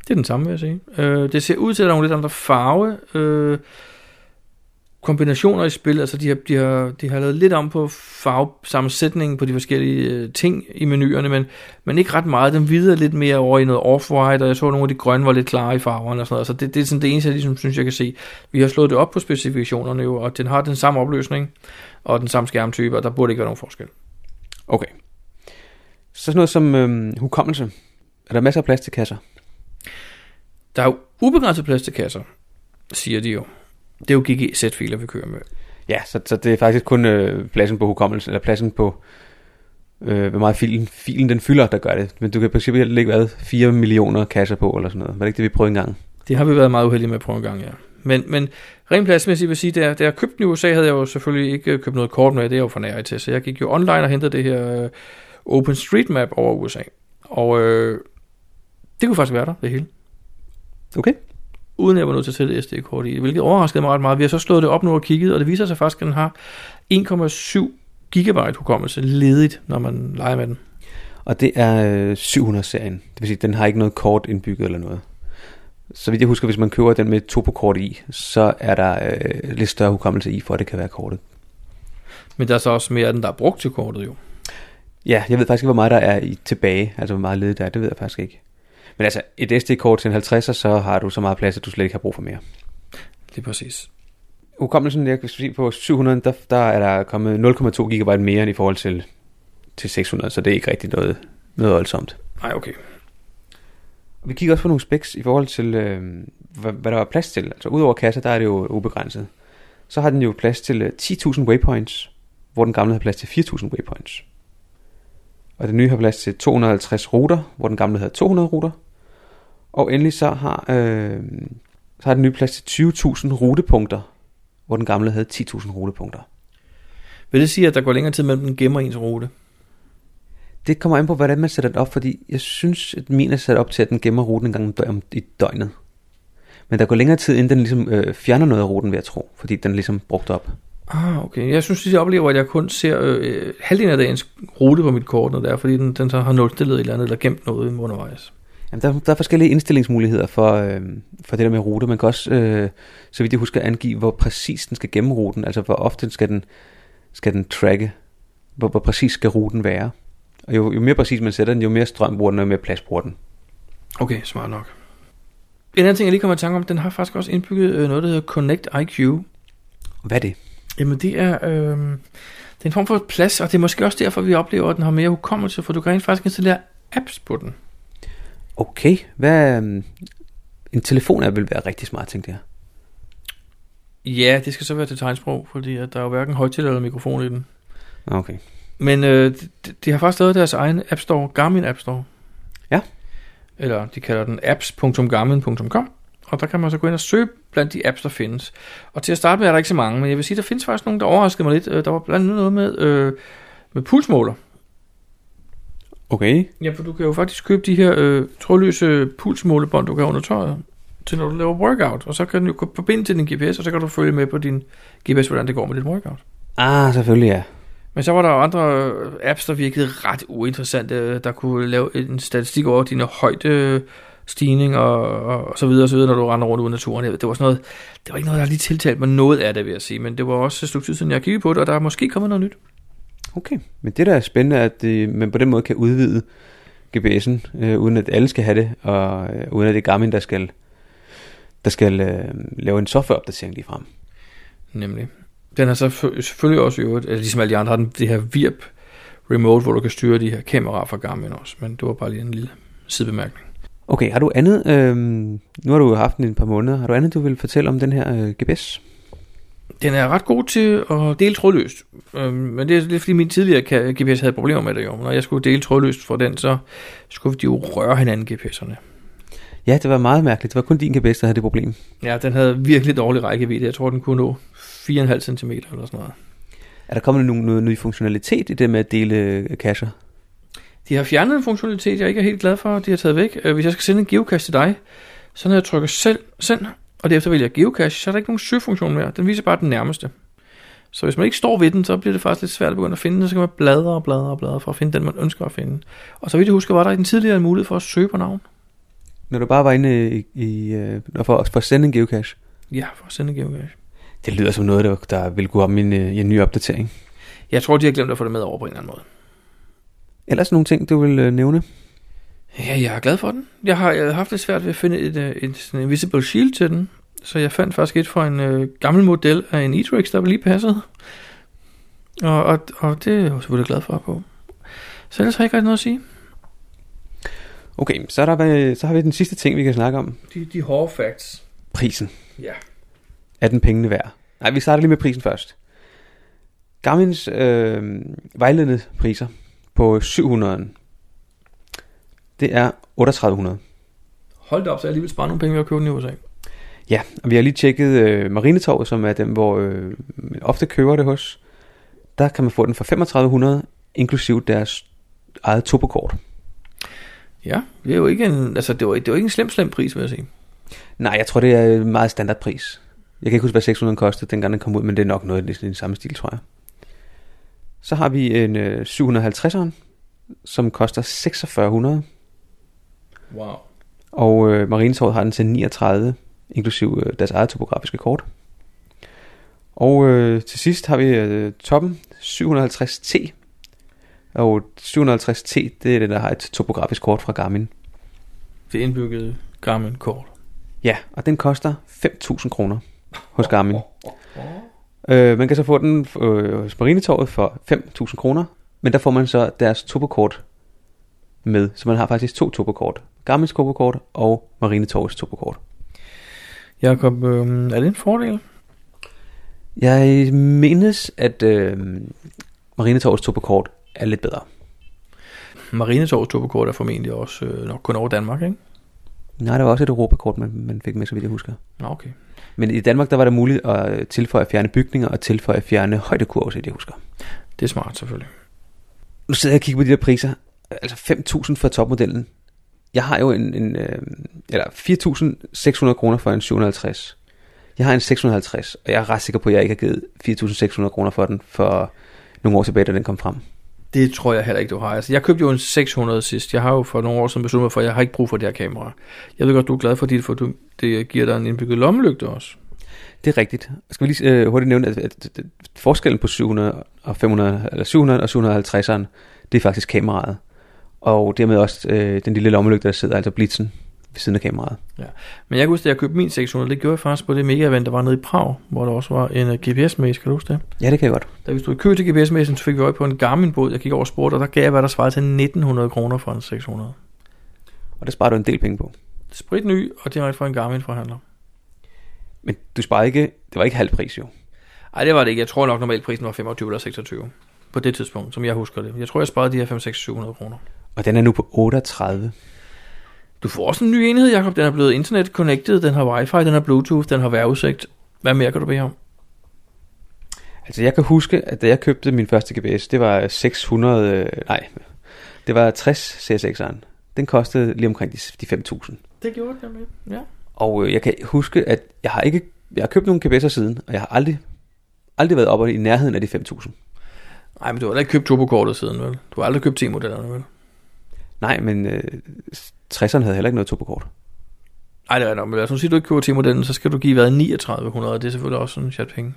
Det er den samme, vil jeg sige. Øh, det ser ud til, at der er nogle lidt andre farve. Øh, kombinationer i spil, altså de har, de har, de har lavet lidt om på farvesammensætningen på de forskellige øh, ting i menuerne, men, men ikke ret meget. Den videre lidt mere over i noget off-white, og jeg så nogle af de grønne var lidt klare i farverne og sådan noget. Så det, det er sådan det eneste, jeg ligesom synes, jeg kan se. Vi har slået det op på specifikationerne jo, og den har den samme opløsning og den samme skærmtype, og der burde ikke være nogen forskel. Okay. Så sådan noget som øhm, hukommelse. Er der masser af plads til kasser? Der er jo ubegrænset plads til kasser, siger de jo. Det er jo GGZ-filer, vi kører med. Ja, så, så det er faktisk kun øh, pladsen på hukommelsen, eller pladsen på, øh, hvor meget filen, filen den fylder, der gør det. Men du kan i princippet lægge hvad, 4 millioner kasser på, eller sådan noget. Var det ikke det, vi prøvede engang? Det har vi været meget uheldige med på en gang, ja. Men, men rent pladsmæssigt vil sige, da, da jeg købte den i USA, havde jeg jo selvfølgelig ikke købt noget kort med, det er jeg jo for nær til. Så jeg gik jo online og hentede det her øh, OpenStreetMap over USA. Og øh, det kunne faktisk være der, det hele. Okay. Uden at jeg var nødt til at sætte SD-kort i, hvilket overraskede mig ret meget. Vi har så slået det op nu og kigget, og det viser sig faktisk, at den har 1,7 gigabyte hukommelse ledigt, når man leger med den. Og det er øh, 700-serien. Det vil sige, den har ikke noget kort indbygget eller noget. Så vidt jeg husker, hvis man køber den med Topo-kort i, så er der øh, lidt større hukommelse i, for at det kan være kortet. Men der er så også mere af den, der er brugt til kortet jo. Ja, jeg ved faktisk ikke, hvor meget der er i tilbage, altså hvor meget ledigt der er, det ved jeg faktisk ikke. Men altså, et SD-kort til en 50'er, så har du så meget plads, at du slet ikke har brug for mere. Lige præcis. Hukommelsen, jeg kan sige på 700, der, der er der kommet 0,2 GB mere end i forhold til, til 600, så det er ikke rigtig noget, noget voldsomt. Nej, okay. Vi kigger også på nogle specs i forhold til, øh, hvad, hvad der er plads til. Altså udover kasser, der er det jo ubegrænset. Så har den jo plads til øh, 10.000 waypoints, hvor den gamle har plads til 4.000 waypoints. Og den nye har plads til 250 ruter, hvor den gamle havde 200 ruter. Og endelig så har, øh, så har den nye plads til 20.000 rutepunkter, hvor den gamle havde 10.000 rutepunkter. Vil det sige, at der går længere tid mellem den gemmer ens rute? Det kommer an på, hvordan man sætter den op, fordi jeg synes, at min er sat op til, at den gemmer ruten en gang om i døgnet. Men der går længere tid, inden den ligesom øh, fjerner noget af ruten, vil jeg tro, fordi den er ligesom brugt op. Ah, okay. Jeg synes, at jeg oplever, at jeg kun ser øh, halvdelen af dagens rute på mit kort, når det er, fordi den, den så har nulstillet et eller andet, eller gemt noget undervejs. Jamen, der, der er forskellige indstillingsmuligheder for, øh, for det der med rute. Man kan også, øh, så vidt jeg husker, angive, hvor præcis den skal gemme ruten. Altså, hvor ofte skal den, skal den tracke. Hvor, hvor præcis skal ruten være. Og jo, jo mere præcis man sætter den, jo mere strøm bruger den, og jo mere plads bruger den. Okay, smart nok. En anden ting, jeg lige kommer i tanke om, den har faktisk også indbygget øh, noget, der hedder Connect IQ. Hvad er det? Jamen, det er, øh, det er en form for plads, og det er måske også derfor, vi oplever, at den har mere hukommelse, for du kan rent faktisk installere apps på den. Okay, hvad... øhm, En telefon er vil være rigtig smart, tænkte jeg. Ja, det skal så være til tegnsprog, fordi at der er jo hverken højtaler eller mikrofon i den. Okay. Men øh, de, de har faktisk lavet deres egen App Store, Garmin App Store. Ja. Eller de kalder den apps.garmin.com. Og der kan man så gå ind og søge blandt de apps, der findes. Og til at starte med er der ikke så mange, men jeg vil sige, der findes faktisk nogle, der overraskede mig lidt. Øh, Der var blandt andet noget med, øh, med pulsmåler. Okay. Ja, for du kan jo faktisk købe de her øh, trådløse pulsmålebånd, du kan under tøjet, til når du laver workout. Og så kan den jo forbinde til din GPS, og så kan du følge med på din GPS, hvordan det går med dit workout. Ah, selvfølgelig ja. Men så var der jo andre øh, apps, der virkede ret uinteressante, der kunne lave en statistik over dine højde stigning og, og, og så videre og så videre, når du render rundt ude i naturen. Det var sådan noget, det var ikke noget, der lige tiltalt mig noget af det, vil jeg sige, men det var også et stykke tid siden, jeg kiggede på det, og der er måske kommet noget nyt. Okay, men det der er spændende, at det, man på den måde kan udvide GPS'en, øh, uden at alle skal have det, og øh, uden at det er Garmin, der skal, der skal øh, lave en softwareopdatering lige frem. Nemlig. Den har så selvfølgelig også jo, altså ligesom alle de andre, har den det her VIRP remote, hvor du kan styre de her kameraer fra Garmin også, men det var bare lige en lille sidebemærkning. Okay, har du andet, øh, nu har du jo haft den i et par måneder, har du andet, du vil fortælle om den her øh, GPS? Den er ret god til at dele trådløst, øhm, men det er lidt fordi min tidligere GPS havde problemer med det jo. Når jeg skulle dele trådløst fra den, så skulle de jo røre hinanden GPS'erne. Ja, det var meget mærkeligt. Det var kun din GPS, der havde det problem. Ja, den havde virkelig dårlig rækkevidde. Jeg tror, den kunne nå 4,5 cm eller sådan noget. Er der kommet nogen, ny funktionalitet i det med at dele øh, cacher? De har fjernet en funktionalitet, jeg ikke er helt glad for, de har taget væk. Øh, Hvis jeg skal sende en geocache til dig, så når jeg trykker selv, send, og derefter vælger jeg geocache, så er der ikke nogen søgefunktion mere. Den viser bare den nærmeste. Så hvis man ikke står ved den, så bliver det faktisk lidt svært at begynde at finde den, så kan man bladre og bladre og bladre for at finde den, man ønsker at finde. Og så vidt jeg husker, var der i den tidligere en mulighed for at søge på navn. Når du bare var inde i, i øh, for, for at sende en geocache? Ja, for at sende en geocache. Det lyder som noget, der, der vil gå om i en, øh, i en ny opdatering. Jeg tror, de har glemt at få det med over på en eller anden måde. Ellers nogle ting, du vil øh, nævne? Ja, jeg er glad for den. Jeg har, jeg har haft det svært ved at finde et, øh, et, sådan en Invisible Shield til den. Så jeg fandt faktisk et fra en øh, gammel model af en E-Trix, der var lige passet. Og, og, og det er jeg jo selvfølgelig glad for på. Så ellers har jeg ikke rigtig noget at sige. Okay, så, er der, øh, så har vi den sidste ting, vi kan snakke om. De, de hårde facts. Prisen. Ja. Er den pengene værd? Nej, vi starter lige med prisen først. Garmin's øh, vejledende priser på 700'eren, det er 3800. Hold da op, så jeg alligevel spare nogle penge ved at købe den i USA. Ja, og vi har lige tjekket øh, Marinetorvet, som er dem, hvor øh, man ofte køber det hos. Der kan man få den for 3500, inklusiv deres eget topokort. Ja, det er jo ikke en, altså det var, det var ikke en slem, slem pris, vil jeg sige. Nej, jeg tror, det er en meget standardpris. Jeg kan ikke huske, hvad 600 kostede, dengang den kom ud, men det er nok noget i den samme stil, tror jeg. Så har vi en øh, 750'eren, som koster 4600. Wow. Og øh, Marinetorvet har den til 39, inklusiv øh, deres eget topografiske kort. Og øh, til sidst har vi øh, toppen 750T. Og 750T, det er den, der har et topografisk kort fra Garmin. Det indbyggede Garmin kort. Ja, og den koster 5.000 kroner hos Garmin. Øh, man kan så få den øh, hos Marinetorvet for 5.000 kroner, men der får man så deres topokort med. Så man har faktisk to topokort. Garmins topokort og Marinetorvets topokort. Jakob, øh, er det en fordel? Jeg mindes, at øh, Marinetorvets topokort er lidt bedre. Marinetorvets topokort er formentlig også øh, nok kun over Danmark, ikke? Nej, der var også et Europakort, man, man fik med, så vidt jeg husker. Nå, okay. Men i Danmark, der var det muligt at tilføje fjerne bygninger og tilføje fjerne højdekurve, så jeg husker. Det er smart, selvfølgelig. Nu sidder jeg og kigger på de der priser. Altså 5.000 for topmodellen. Jeg har jo en, en øh, eller 4.600 kroner for en 750. Jeg har en 650, og jeg er ret sikker på, at jeg ikke har givet 4.600 kroner for den for nogle år tilbage, da den kom frem. Det tror jeg heller ikke, du har. Altså, jeg købte jo en 600 sidst. Jeg har jo for nogle år siden besluttet mig for, at jeg har ikke brug for det her kamera. Jeg ved godt, du er glad for dit, for du, det giver dig en indbygget lommelygte også. Det er rigtigt. Skal vi lige øh, hurtigt nævne, at, at, at forskellen på 700 og 500, eller 700 og 750'eren, det er faktisk kameraet. Og dermed også øh, den lille lommelygte, der sidder, altså blitzen, ved siden af kameraet. Ja. Men jeg kan huske, at jeg købte min 600, det gjorde jeg faktisk på det mega-event, der var nede i Prag, hvor der også var en uh, GPS-mæs, kan du huske det? Ja, det kan jeg godt. Da vi stod i kø til GPS-mæsen, så fik vi øje på en Garmin-båd, jeg gik over og spurgte, og der gav jeg, hvad der svarede til 1900 kroner for en 600. Og det sparer du en del penge på. Sprit ny, og direkte fra en Garmin-forhandler. Men du sparer ikke, det var ikke halv pris jo. Nej, det var det ikke. Jeg tror nok, normalt prisen var 25 eller 26 på det tidspunkt, som jeg husker det. Jeg tror, jeg sparede de her 5 6 700 kroner. Og den er nu på 38. Du får også en ny enhed, Jacob. Den er blevet internet connected, den har wifi, den har bluetooth, den har vejrudsigt. Hvad mere kan du bede om? Altså jeg kan huske, at da jeg købte min første GPS, det var 600, øh, nej, det var 60 CSX'eren. Den kostede lige omkring de, de 5.000. Det gjorde det med, ja. Og øh, jeg kan huske, at jeg har ikke, jeg har købt nogle GPS'er siden, og jeg har aldrig, aldrig været oppe i nærheden af de 5.000. Nej, men du har ikke købt turbokortet siden, vel? Du har aldrig købt 10-modellerne, vel? Nej, men øh, 60'erne havde heller ikke noget turbokort. Nej, det er nok, men lad os nu sige, at du ikke køber 10-modellen, så skal du give hvad 3900, og det er selvfølgelig også sådan en chat penge.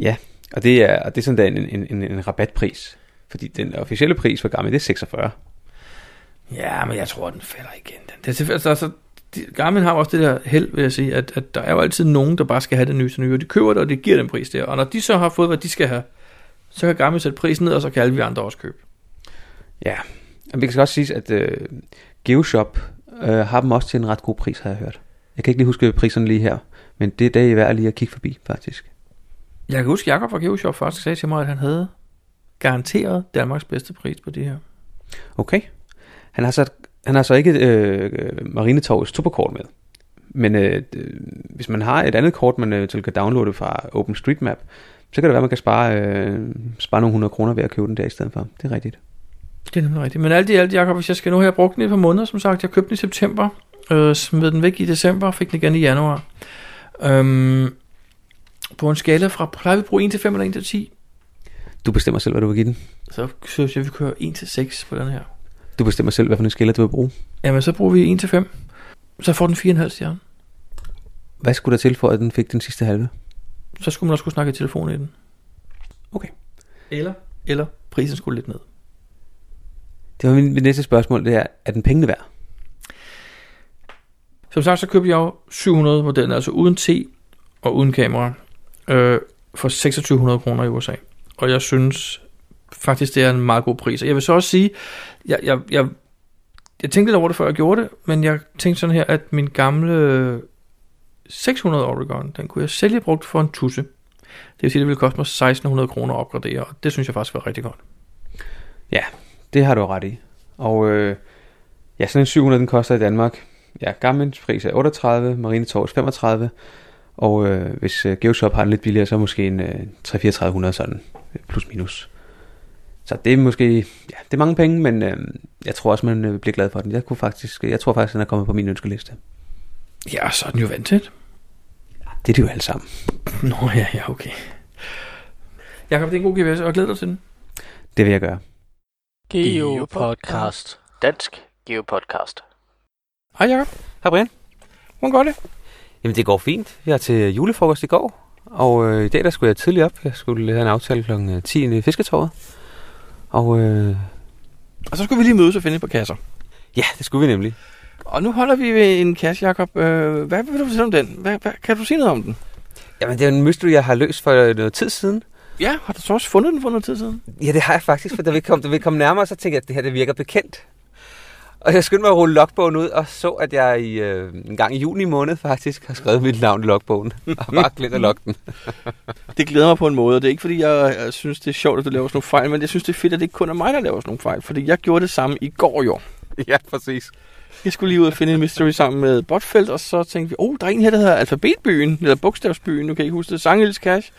Ja, og det er, og det er sådan der en, en, en, en rabatpris. Fordi den officielle pris for Garmin, det er 46. Ja, men jeg tror, den falder igen. Den. Det er altså, de, Garmin har også det der held, vil jeg sige, at, at der er jo altid nogen, der bare skal have det nyeste nye, og de køber det, og det giver den pris der. Og når de så har fået, hvad de skal have, så kan Garmin sætte prisen ned, og så kan alle vi andre også købe. Ja, og vi kan også sige, at øh, GeoShop øh, har dem også til en ret god pris, har jeg hørt. Jeg kan ikke lige huske priserne lige her, men det er det værd lige at kigge forbi, faktisk. Jeg kan huske, at Jacob fra GeoShop faktisk sagde til mig, at han havde garanteret Danmarks bedste pris på det her. Okay. Han har så, han har så ikke øh, Marinetorvets topokort med. Men øh, hvis man har et andet kort, man øh, kan downloade fra OpenStreetMap, så kan det være, at man kan spare, øh, spare nogle 100 kroner ved at købe den der i stedet for. Det er rigtigt. Det er nemlig rigtigt. Men alt i alt, Jacob, hvis jeg skal nu have brugt den i et par måneder, som sagt, jeg købte den i september, øh, smed den væk i december, fik den igen i januar. Øhm, på en skala fra, plejer vi at bruge 1 til 5 eller 1 til 10? Du bestemmer selv, hvad du vil give den. Så synes jeg, vi kører 1 til 6 på den her. Du bestemmer selv, hvad for en skala du vil bruge. Jamen, så bruger vi 1 til 5. Så får den 4,5 stjerne. Hvad skulle der til for, at den fik den sidste halve? så skulle man også kunne snakke i telefon i den. Okay. Eller? Eller prisen skulle lidt ned. Det var min, min næste spørgsmål, det er, er den pengene værd? Som sagt, så købte jeg jo 700 modeller, altså uden T og uden kamera, øh, for 2600 kroner i USA. Og jeg synes faktisk, det er en meget god pris. Og jeg vil så også sige, jeg, jeg, jeg, jeg tænkte lidt over det, før jeg gjorde det, men jeg tænkte sådan her, at min gamle 600 Oregon, den kunne jeg sælge brugt for en tusse. Det vil sige, det ville koste mig 1600 kroner at opgradere, og det synes jeg faktisk var rigtig godt. Ja, det har du ret i. Og øh, ja, sådan en 700, den koster i Danmark. Ja, Garmin's pris er 38, Marine Tors 35, og øh, hvis øh, Geoshop har den lidt billigere, så måske en øh, 3-3400 sådan, øh, plus minus. Så det er måske, ja, det er mange penge, men øh, jeg tror også, man øh, bliver glad for den. Jeg, kunne faktisk, jeg tror faktisk, den er kommet på min ønskeliste. Ja, så er den jo vanted. Det er det jo alle sammen. Nå ja, ja, okay. Jakob, det er en god GPS, og jeg glæder dig til den. Det vil jeg gøre. Geopodcast. Dansk Geopodcast. Hej Jacob. Hej Brian. Hvordan går det? Jamen det går fint. Jeg er til julefrokost i går, og øh, i dag der skulle jeg tidligt op. Jeg skulle have en aftale kl. 10 i Fisketåret. Og øh, Og så skulle vi lige mødes og finde et par kasser. ja, det skulle vi nemlig. Og nu holder vi ved en kasse, Jacob. Øh, hvad vil du sige om den? Hvad, hvad, kan du sige noget om den? Jamen det er en mystery, jeg har løst for noget tid siden. Ja, har du så også fundet den for noget tid siden? Ja, det har jeg faktisk, for da vi kom, da vi kom nærmere, så tænkte jeg, at det her det virker bekendt. Og jeg skyndte mig at rulle logbogen ud, og så, at jeg i, øh, en gang i juni måned faktisk har skrevet mit navn i logbogen. Og bare glemt at logge den. Det glæder mig på en måde, og det er ikke fordi, jeg, jeg synes, det er sjovt, at du laver sådan nogle fejl, men jeg synes, det er fedt, at det ikke kun er mig, der laver sådan nogle fejl, fordi jeg gjorde det samme i går jo. ja, præcis. Jeg skulle lige ud og finde en mystery sammen med Botfeldt, og så tænkte vi, oh, der er en her, der hedder Alfabetbyen, eller Bogstavsbyen, du kan ikke huske det, Sanghilds Cash.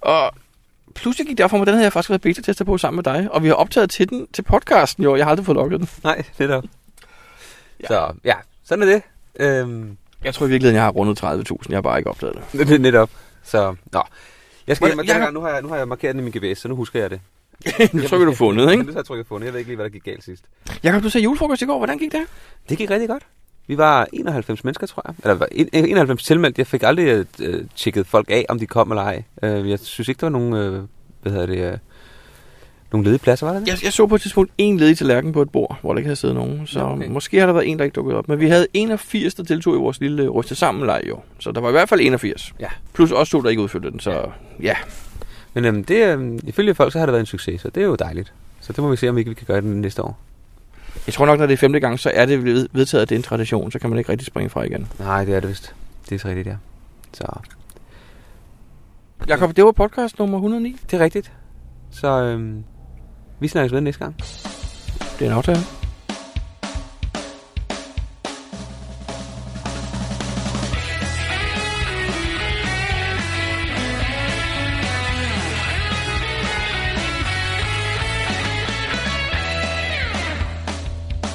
Og pludselig gik det op for mig, den havde jeg faktisk været beta-tester på sammen med dig, og vi har optaget til den til podcasten jo, jeg har aldrig fået logget den. Nej, det er ja. Så ja, sådan er det. Øhm, Jeg tror i virkeligheden, jeg har rundet 30.000, jeg har bare ikke opdaget det. det er netop. Så, nå. Jeg skal jeg har- gang, nu har, jeg, nu har jeg markeret den i min GPS, så nu husker jeg det. nu trykker du fundet, ikke? Nu har jeg trykket fundet. Jeg ved ikke lige, hvad der gik galt sidst. Jakob, du sagde julefrokost i går, hvordan gik det? Det gik rigtig godt. Vi var 91 mennesker, tror jeg. Eller var en- 91 tilmeldt. Jeg fik aldrig øh, tjekket folk af, om de kom eller ej. Øh, jeg synes ikke, der var nogen, øh, hvad hedder det, øh, nogle ledige pladser, var der det? Jeg, jeg så på et tidspunkt en ledig tallerken på et bord, hvor der ikke havde siddet nogen. Så okay. okay. måske har der været en, der ikke dukket op. Men vi havde 81, der deltog i vores lille ryste sammen leg jo. Så der var i hvert fald 81. Ja. Plus også to, der ikke udfyldte den. Så ja. ja. Men øhm, det, øhm, ifølge folk, så har det været en succes, så det er jo dejligt. Så det må vi se, om ikke vi kan gøre det næste år. Jeg tror nok, når det er femte gang, så er det ved- vedtaget, at det er en tradition. Så kan man ikke rigtig springe fra igen. Nej, det er det vist. Det er så rigtigt, ja. Så Jakob, det var podcast nummer 109. det er rigtigt. Så øhm, vi snakkes ved næste gang. Det er en aftale.